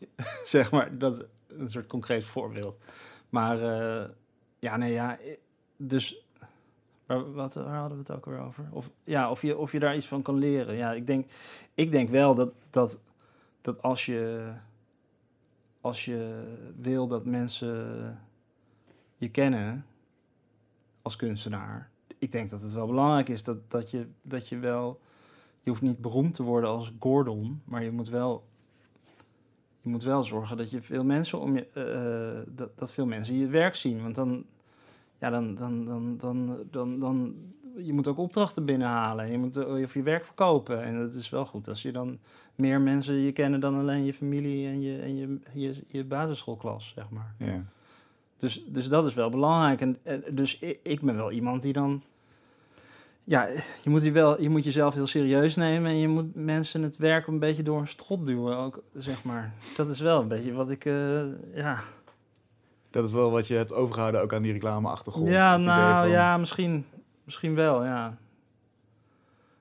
zeg maar, dat een soort concreet voorbeeld. Maar eh, ja, nee, ja, eh, dus waar, wat, waar hadden we het ook weer over? Of, ja, of je, of je daar iets van kan leren. Ja, ik denk, ik denk wel dat, dat, dat als je als je wil dat mensen je kennen als kunstenaar, ik denk dat het wel belangrijk is dat, dat, je, dat je wel, je hoeft niet beroemd te worden als Gordon, maar je moet wel, je moet wel zorgen dat je veel mensen om je, eh, eh, dat, dat veel mensen je werk zien, want dan, ja, dan, dan, dan, dan, dan, dan, je moet ook opdrachten binnenhalen, je moet eh, of je werk verkopen en dat is wel goed als je dan meer mensen je kennen dan alleen je familie en je, en je, je, je basisschoolklas, zeg maar. Ja. Dus, dus dat is wel belangrijk. En, en dus ik, ik ben wel iemand die dan. Ja, je moet, je, wel, je moet jezelf heel serieus nemen en je moet mensen het werk een beetje door een strot duwen, ook, zeg maar. Dat is wel een beetje wat ik, eh, ja. Dat is wel wat je hebt overgehouden ook aan die reclameachtergrond. ja, nou van- ja, misschien, misschien wel, ja.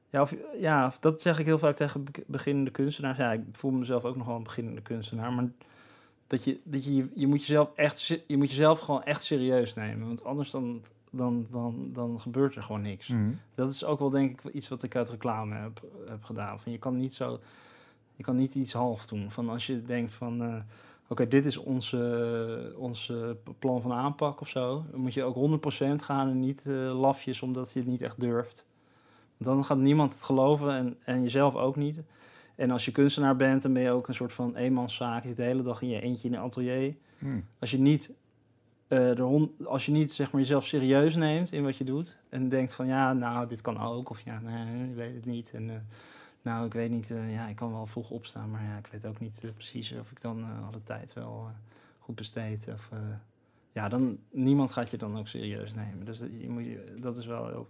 Ja, of, ja, dat zeg ik heel vaak tegen be- beginnende kunstenaars. Ja, ik voel mezelf ook nog wel een beginnende kunstenaar. Maar dat je, dat je, je moet jezelf echt, je moet jezelf gewoon echt serieus nemen. Want anders dan, dan, dan, dan gebeurt er gewoon niks. Mhm. Dat is ook wel denk ik iets wat ik uit reclame heb, heb gedaan. Van je kan niet zo, je kan niet iets half doen. Van als je denkt van, eh, oké, dit is onze, onze plan van aanpak of zo. Dan moet je ook 100% gaan en niet eh, lafjes omdat je het niet echt durft. Want dan gaat niemand het geloven en, en jezelf ook niet. En als je kunstenaar bent, dan ben je ook een soort van eenmanszaak. Je zit de hele dag in je eentje in een atelier Mhm. als je niet, de hond, als je niet zeg maar, jezelf serieus neemt in wat je doet en denkt van ja, nou, dit kan ook, of ja, nee, ik weet het niet. En eh, nou, ik weet niet, eh, ja, ik kan wel vroeg opstaan, maar ja, ik weet ook niet eh, precies of ik dan eh, alle tijd wel goed besteed. Of, ja, dan, niemand gaat je dan ook serieus nemen. Dus dat, je moet, dat is wel heel...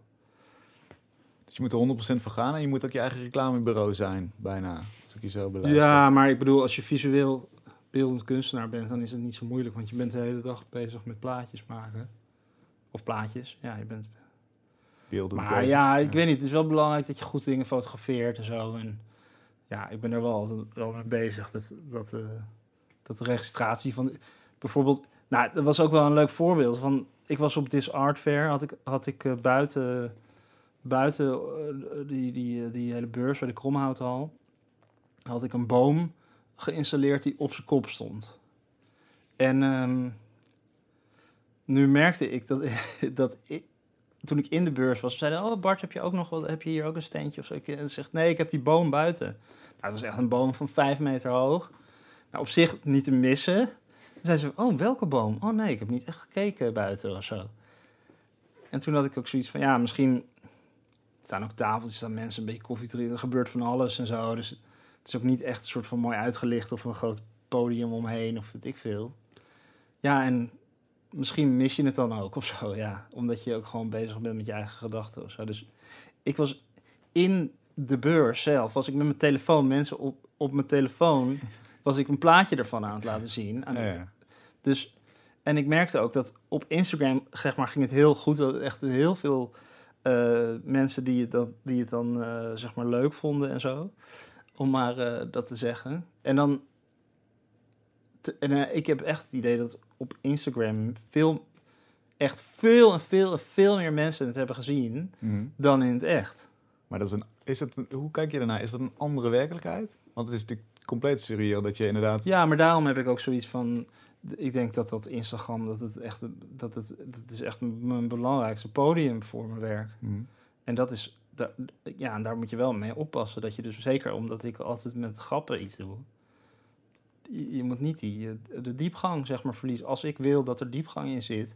Dus je moet er 100% voor gaan en je moet ook je eigen reclamebureau zijn, bijna. Als ik je zo beluister. Ja, maar ik bedoel, als je visueel beeldend kunstenaar bent, dan is het niet zo moeilijk, want je bent de hele dag bezig met plaatjes maken. Of plaatjes, ja, je bent Maar bezig. ja, ik weet niet. Het is wel belangrijk dat je goed dingen fotografeert en zo. En ja, ik ben er wel altijd wel mee bezig. Dat, dat, eh, dat de registratie van... Bijvoorbeeld... Nou, dat was ook wel een leuk voorbeeld. Van, ik was op This Art Fair. Had ik, had ik eh, buiten, buiten eh, die, die, die hele beurs bij de Kromhouthal... had ik een boom geïnstalleerd die op zijn kop stond. En ehm, nu merkte ik dat, dat ik, toen ik in de beurs was, zeiden: Oh, Bart, heb je ook nog wat? Heb je hier ook een steentje of zo? Ik eh, zeg: Nee, ik heb die boom buiten. Nou, het was echt een boom van vijf meter hoog. Nou, op zich niet te missen. Toen zei ze: Oh, welke boom? Oh nee, ik heb niet echt gekeken buiten of zo. En toen had ik ook zoiets van: Ja, misschien. Staan ook tafeltjes, staan mensen een beetje koffie drinken. Er gebeurt van alles en zo. Dus het is ook niet echt een soort van mooi uitgelicht of een groot podium omheen of weet ik veel. Ja, en misschien mis je het dan ook of zo, ja. Omdat je ook gewoon bezig bent met je eigen gedachten of zo. Dus ik was in de beurs zelf, was ik met mijn telefoon, mensen op, op mijn telefoon, was ik een plaatje ervan aan het laten zien. Aan- Ja. Dus, en ik merkte ook dat op Instagram, zeg maar, ging het heel goed. Dat echt heel veel eh, mensen die het dan, die het dan eh, zeg maar, leuk vonden en zo. Om maar eh, dat te zeggen. En dan, te- en ik heb echt het idee dat op Instagram veel, echt veel en veel en veel meer mensen het hebben gezien Mhm. dan in het echt. Maar dat is een, is het een- hoe kijk je daarnaar? Is dat een andere werkelijkheid? Want het is natuurlijk compleet surreal dat je inderdaad... Ja, maar daarom heb ik ook zoiets van. Ik denk dat dat Instagram, dat het echt, dat het, dat is echt mijn belangrijkste podium voor mijn werk. Mhm. En dat is, ja, en daar moet je wel mee oppassen. Dat je dus zeker omdat ik altijd met grappen iets doe. Je, moet niet die, eh, de diepgang, zeg maar, verliezen. Als ik wil dat er diepgang in zit,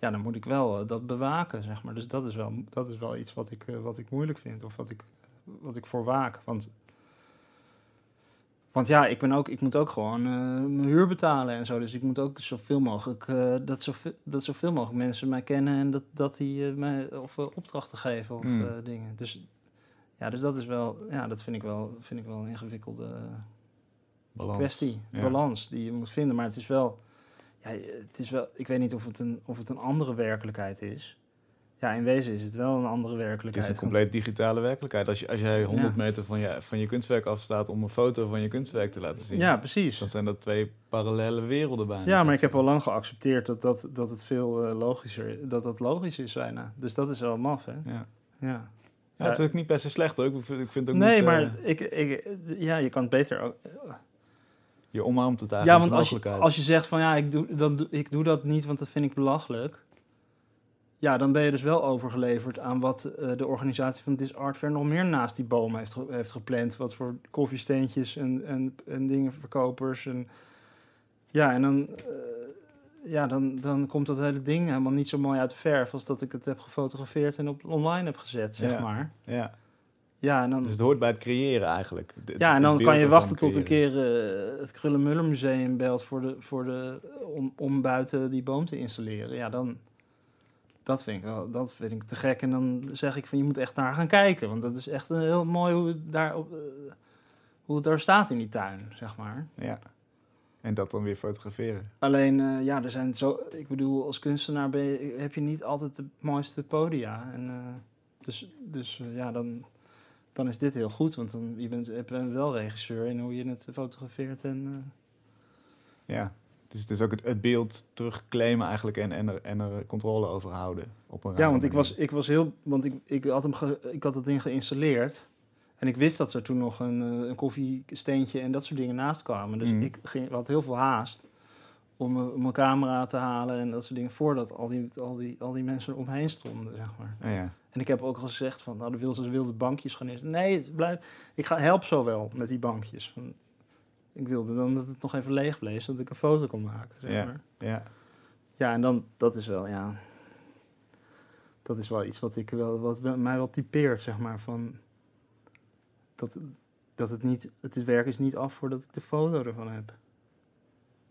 ja, dan moet ik wel eh, dat bewaken, zeg maar. Dus dat is wel, dat is wel iets wat ik, eh, wat ik moeilijk vind. Of wat ik, wat ik voor waak. Want, want ja, ik, ben ook, ik moet ook gewoon mijn huur betalen en zo. Dus ik moet ook zoveel mogelijk, dat, zoveel, dat zoveel mogelijk mensen mij kennen en dat, dat die mij of opdrachten geven of Hmm. dingen. Dus ja, dus dat is wel, ja, dat vind ik wel, vind ik wel een ingewikkelde Balans. kwestie, ja. balans die je moet vinden. Maar het is wel, ja, het is wel, ik weet niet of het een, of het een andere werkelijkheid is. Ja, in wezen is het wel een andere Het werkelijkheid. is een compleet digitale werkelijkheid. Als, je, als jij 100 Ja. meter van je, van je kunstwerk afstaat om een foto van je kunstwerk te laten zien, Ja, precies. dan zijn dat twee parallele werelden bijna. Ja, maar ik heb al lang geaccepteerd dat, dat, dat het veel eh, logischer dat dat logisch is bijna. Dus dat is wel maf, hè? Ja. Ja. Ja, het is ook niet per se slecht hoor. Ik vind, ik vind ook Nee, niet, maar eh, ik, ik, ja, je kan het beter ook. Je omarmt het Ja, want als je, als je zegt van ja, ik doe, dan, ik doe dat niet, want dat vind ik belachelijk. Ja, dan ben je dus wel overgeleverd aan wat eh, de organisatie van This Art Fair nog meer naast die boom heeft, ge- heeft gepland. Wat voor koffiesteentjes en, en, en dingenverkopers. En, ja, en dan, eh, ja, dan, dan komt dat hele ding helemaal niet zo mooi uit de verf als dat ik het heb gefotografeerd en op online heb gezet, zeg Ja. maar. ja, Ja, en dan, dus het hoort bij het creëren eigenlijk. De- ja, en dan kan je wachten tot een keer eh, het Krullenmuller Museum belt voor de, voor de, om, om buiten die boom te installeren. Ja, dan, dat vind ik wel, dat vind ik te gek. En dan zeg ik van, je moet echt naar gaan kijken. Want dat is echt een heel mooi hoe het daar, op, eh, hoe het daar staat in die tuin, zeg maar. Ja. En dat dan weer fotograferen. Alleen, eh, ja, er zijn zo, ik bedoel, als kunstenaar ben je, heb je niet altijd de mooiste podia. En, dus, dus ja, dan, dan is dit heel goed. Want dan, je bent, je bent wel regisseur in hoe je het fotografeert. En, eh, Ja, dus het is ook het, het beeld terugclaimen eigenlijk en, en, er, en er controle over houden. Op een Ja, want ik was, ik was heel. Want ik, ik, had hem ge- ik had het ding geïnstalleerd. En ik wist dat er toen nog een, eh, een koffiesteentje en dat soort dingen naast kwamen. Dus Mhm. ik ging, had heel veel haast om, eh, mijn camera te halen en dat soort dingen. Voordat al die, al die, al die mensen omheen stonden, zeg maar. Ah, ja. En ik heb ook al gezegd van, nou, de wilde, wilde bankjes gaan eerst. Nee, het blijf, ik ga, help zo wel met die bankjes. Van, ik wilde dan dat het nog even leeg bleef, zodat ik een foto kon maken. Zeg Ja. maar. ja. Ja, en dan, dat is wel, ja. Dat is wel iets wat ik wel, wat mij wel typeert, zeg maar. Van dat, dat het niet, het werk is niet af voordat ik de foto ervan heb.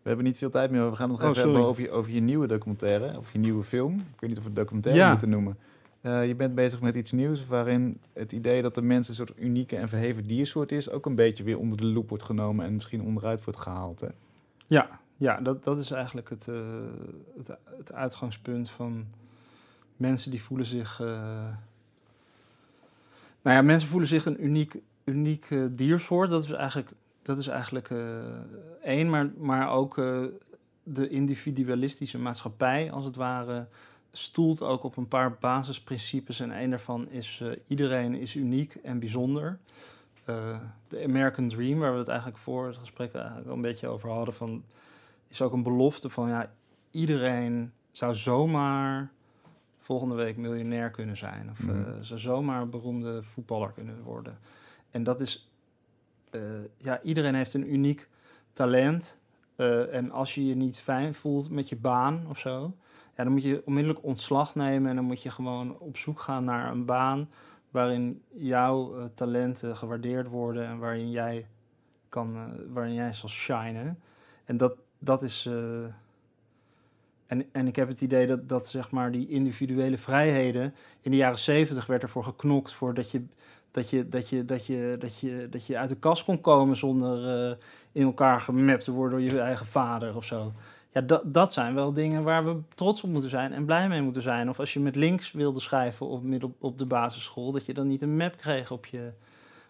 We hebben niet veel tijd meer. We gaan het nog Oh, even sorry. hebben over je, over je nieuwe documentaire. Of je nieuwe film. Ik weet niet of we het documentaire Ja. moeten noemen. Eh, je bent bezig met iets nieuws waarin het idee dat de mens een soort unieke en verheven diersoort is... ook een beetje weer onder de loep wordt genomen en misschien onderuit wordt gehaald. Hè? Ja, ja dat, dat is eigenlijk het, eh, het, het uitgangspunt van mensen die voelen zich... eh, nou ja, mensen voelen zich een uniek, uniek diersoort. Dat is eigenlijk, dat is eigenlijk één, maar, maar ook de individualistische maatschappij, als het ware, stoelt ook op een paar basisprincipes. En een daarvan is eh, iedereen is uniek en bijzonder. Eh, de American Dream, waar we het eigenlijk voor het gesprek eigenlijk al een beetje over hadden, van, is ook een belofte van ja, iedereen zou zomaar volgende week miljonair kunnen zijn. Of Mhm. eh, zou zomaar een beroemde voetballer kunnen worden. En dat is, ja, iedereen heeft een uniek talent. En als je je niet fijn voelt met je baan of zo, dan moet je onmiddellijk ontslag nemen en dan moet je gewoon op zoek gaan naar een baan waarin jouw eh, talenten gewaardeerd worden en waarin jij kan, eh, waarin jij zal shinen. En dat, dat is. eh, en, en ik heb het idee dat, dat zeg maar die individuele vrijheden. In de jaren zeventig werd ervoor geknokt voor dat je, dat je, dat je, dat je, dat je, dat je uit de kast kon komen zonder in elkaar gemapt te worden door je eigen vader of zo. Ja, dat, dat zijn wel dingen waar we trots op moeten zijn en blij mee moeten zijn. Of als je met links wilde schrijven op, op, de basisschool, dat je dan niet een map kreeg op je,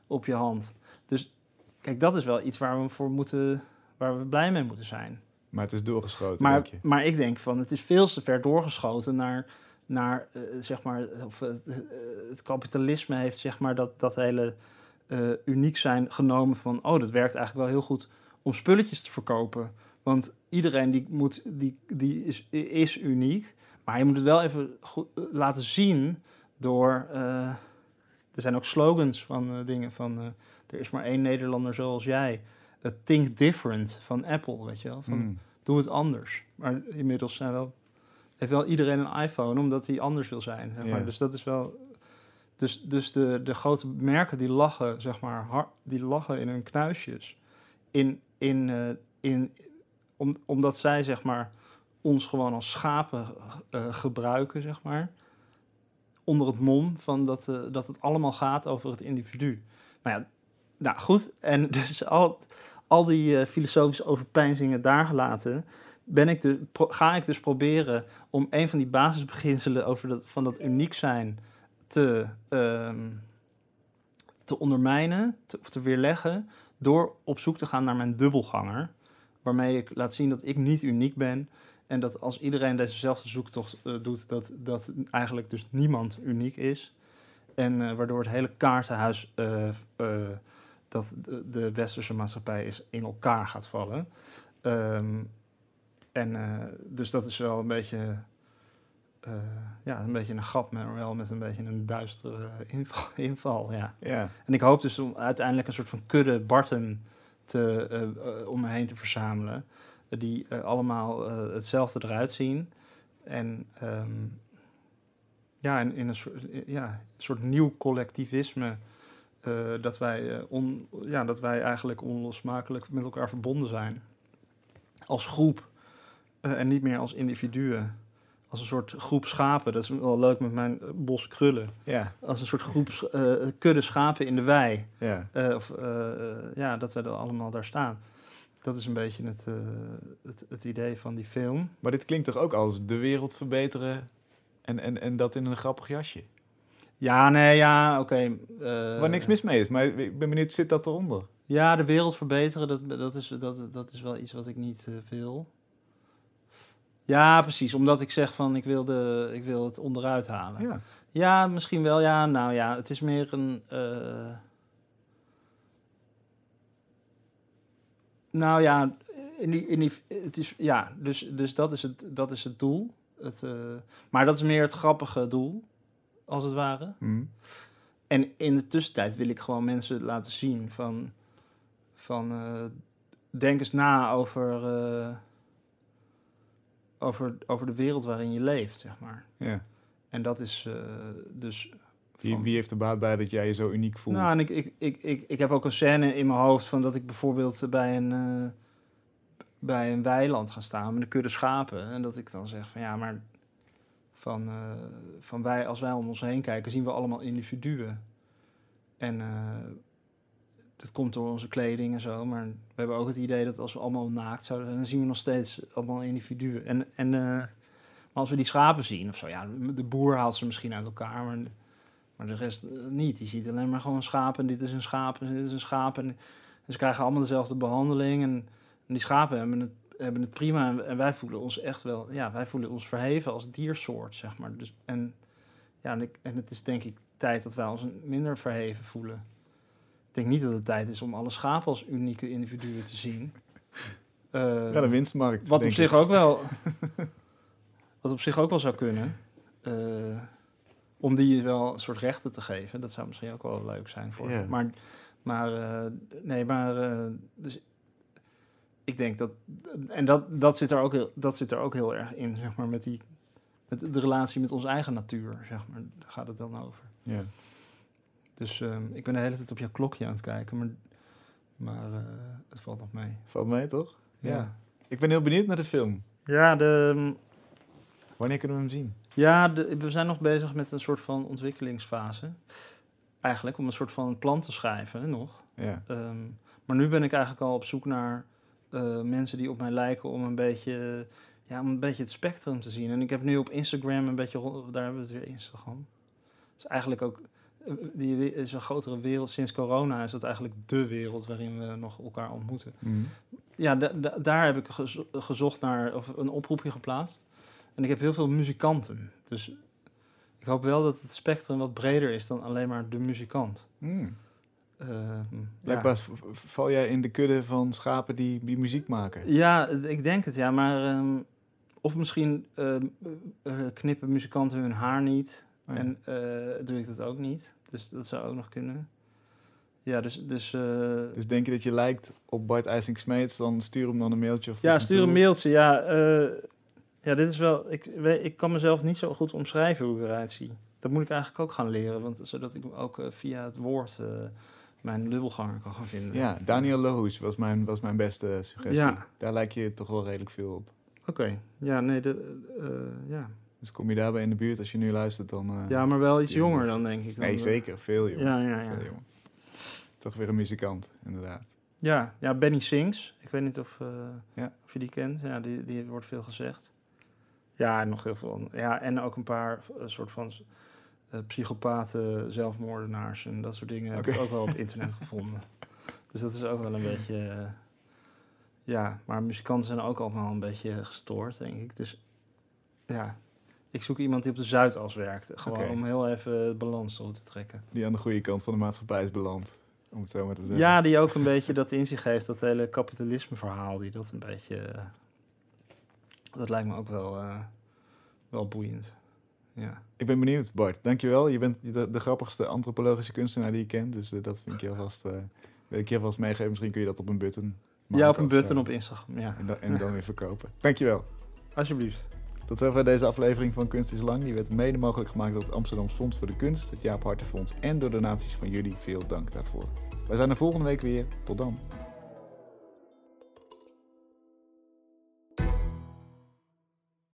op je hand. Dus kijk, dat is wel iets waar we voor moeten, waar we blij mee moeten zijn. Maar het is doorgeschoten, Maar, denk je. maar ik denk van, het is veel te ver doorgeschoten naar, naar eh, zeg maar, of, eh, eh, het kapitalisme heeft zeg maar dat, dat hele uniek zijn genomen van, oh, dat werkt eigenlijk wel heel goed om spulletjes te verkopen. Want iedereen die, moet, die, die is, is uniek, maar je moet het wel even goed eh, laten zien door, eh, er zijn ook slogans van eh, dingen van, er is maar één Nederlander zoals jij. Think different van Apple, weet je wel. Van, Mm. doe het anders. Maar inmiddels zijn wel, heeft wel iedereen een iPhone omdat hij anders wil zijn. Zeg maar. Dus dat is wel. Dus, dus de, de grote merken die lachen, zeg maar, die lachen in hun knuisjes. In, in, in, om, omdat zij, zeg maar, ons gewoon als schapen eh, gebruiken, zeg maar. Onder het mom van dat, eh, dat het allemaal gaat over het individu. Nou ja, nou goed. En dus al, al die eh, filosofische overpeinzingen daar gelaten, ben ik pro- ga ik dus proberen om een van die basisbeginselen over dat, van dat uniek zijn te, ehm, te ondermijnen of te weerleggen door op zoek te gaan naar mijn dubbelganger. Waarmee ik laat zien dat ik niet uniek ben. En dat als iedereen dezezelfde zoektocht eh, doet, dat, dat eigenlijk dus niemand uniek is. En eh, waardoor het hele kaartenhuis eh, dat de, de westerse maatschappij is in elkaar gaat vallen. Ehm, en dus dat is wel een beetje, ja, een beetje een grap, maar wel met een beetje een duistere inval. inval ja. Ja, En ik hoop dus om uiteindelijk een soort van kudde Barten te, eh, om me heen te verzamelen. die eh, allemaal hetzelfde eruit zien. En ehm, ja, in, in een, soort, ja, soort nieuw collectivisme. dat, wij, on, ja, dat wij eigenlijk onlosmakelijk met elkaar verbonden zijn. Als groep. en niet meer als individuen. Als een soort groep schapen. Dat is wel leuk met mijn eh, bos krullen ja, als een soort groep eh, kudde schapen in de wei. ja. Eh, of ja, dat we er allemaal daar staan. Dat is een beetje het, het, het idee van die film. Maar dit klinkt toch ook als de wereld verbeteren en, en, en dat in een grappig jasje? Ja, nee, ja, oké. eh, Waar niks mis mee is, maar ik ben benieuwd, zit dat eronder? Ja, de wereld verbeteren, dat, dat, is, dat, dat is wel iets wat ik niet wil. Ja, precies. Omdat ik zeg van ik wil, de, ik wil het onderuit halen. Ja. Ja. misschien wel. Ja, nou ja, het is meer een. eh, nou ja, in die, in die, het is, ja dus, dus dat, is het, dat is het doel. Het, eh, maar dat is meer het grappige doel, als het ware. Hm. En in de tussentijd wil ik gewoon mensen laten zien van, van eh, denk eens na over, over, over de wereld waarin je leeft, zeg maar. ja. En dat is eh, dus... Wie, van- wie heeft er baat bij dat jij je zo uniek voelt? nou, en ik, ik, ik, ik, ik heb ook een scène in mijn hoofd van dat ik bijvoorbeeld bij een, eh, bij een weiland ga staan met een kudde schapen. En dat ik dan zeg van ja, maar van, eh, van wij, als wij om ons heen kijken, zien we allemaal individuen. En dat komt door onze kleding en zo. Maar we hebben ook het idee dat als we allemaal naakt zouden zijn, dan zien we nog steeds allemaal individuen. En, en eh, maar als we die schapen zien of zo, ja, de boer haalt ze misschien uit elkaar, maar maar de rest eh, niet. Die ziet alleen maar gewoon schapen. En dit is een schaap en dit is een schaap. En, ze krijgen allemaal dezelfde behandeling. En, die schapen hebben het, hebben het prima. En, wij voelen ons echt wel... Ja, wij voelen ons verheven als diersoort, zeg maar. Dus, en, ja, en, en het is denk ik tijd dat wij ons minder verheven voelen. Ik denk niet dat het tijd is om alle schapen als unieke individuen te zien. Eh, ja, de winstmarkt. wat op zich ik. ook wel. wat op zich ook wel zou kunnen. eh, om die wel een soort rechten te geven. Dat zou misschien ook wel leuk zijn voor. Maar, maar eh, nee, maar. eh, dus ik denk dat. En dat, dat, zit er ook heel, dat zit er ook heel erg in, zeg maar, met die. Met de relatie met onze eigen natuur, zeg maar. Daar gaat het dan over. Ja. Dus ehm, ik ben de hele tijd op jouw klokje aan het kijken, maar, maar eh, het valt nog mee. Valt mee, toch? Ja, Ik ben heel benieuwd naar de film. ja de, Wanneer kunnen we hem zien? Ja, de- we zijn nog bezig met een soort van ontwikkelingsfase. Eigenlijk om een soort van plan te schrijven nog. Ja. Ehm, maar nu ben ik eigenlijk al op zoek naar eh, mensen die op mij lijken om een beetje, ja, om een beetje het spectrum te zien. En ik heb nu op Instagram een beetje, daar hebben we het weer Instagram. Dus eigenlijk ook, die is een grotere wereld. Sinds corona is dat eigenlijk de wereld waarin we nog elkaar ontmoeten. Hm. Ja, da- da- daar heb ik gezo- gezocht naar, of een oproepje geplaatst. En ik heb heel veel muzikanten. Dus ik hoop wel dat het spectrum wat breder is dan alleen maar de muzikant. Hm. Ehm. Blijkbaar val jij in de kudde van schapen die, die muziek maken. ja, ik denk het, ja. Maar, ehm, of misschien ehm, eh, eh, knippen muzikanten hun haar niet. Oh ja. En doe ik dat ook niet. Dus dat zou ook nog kunnen. Ja, dus... dus eh, Dus denk je dat je lijkt op Bart IJsink Smeets, dan stuur hem dan een mailtje. Of Ja, stuur een mailtje. Ja, eh, ja dit is wel. Ik, ik kan mezelf niet zo goed omschrijven hoe ik eruit zie. Dat moet ik eigenlijk ook gaan leren, want zodat ik ook eh, via het woord mijn dubbelganger kan gaan vinden. Ja, Daniel Lohuis was mijn, was mijn beste suggestie. Ja. Daar lijk je toch wel redelijk veel op. Oké. Ja, nee, de, ja. Dus kom je daarbij in de buurt als je nu luistert, dan... eh, ja, maar wel iets jonger dan denk ik. Dan Nee, de- zeker. Veel jonger. Ja, ja, ja. Veel jonger. Toch weer een muzikant, inderdaad. Ja, ja, Benny Sings. Ik weet niet of, eh, Ja. of je die kent. Ja, die, die wordt veel gezegd. Ja, en nog heel veel. Ja, en ook een paar eh, soort van eh, psychopaten, zelfmoordenaars en dat soort dingen heb ik ook wel op internet gevonden. Dus dat is ook wel een beetje. eh, ja, maar muzikanten zijn ook allemaal een beetje gestoord, denk ik. Dus ja, ik zoek iemand die op de Zuidas werkt. Gewoon om heel even balans door te trekken. Die aan de goede kant van de maatschappij is beland. Om het zo maar te zeggen. Ja, die ook een beetje dat in zich heeft, dat hele kapitalisme-verhaal, die dat een beetje. dat lijkt me ook wel, eh, wel boeiend. Ja. Ik ben benieuwd, Bart. Dankjewel. Je bent de, de grappigste antropologische kunstenaar die ik ken. Dus eh, dat vind ik je alvast, wil ik je alvast meegeven. Misschien kun je dat op een button ja, op een button zo. op Instagram. Ja, En, dan- en dan weer verkopen. Dankjewel. alsjeblieft. Tot zover deze aflevering van Kunst is Lang. Die werd mede mogelijk gemaakt door het Amsterdams Fonds voor de Kunst, het Jaap Hartenfonds en door donaties van jullie. Veel dank daarvoor. Wij zijn er volgende week weer. Tot dan.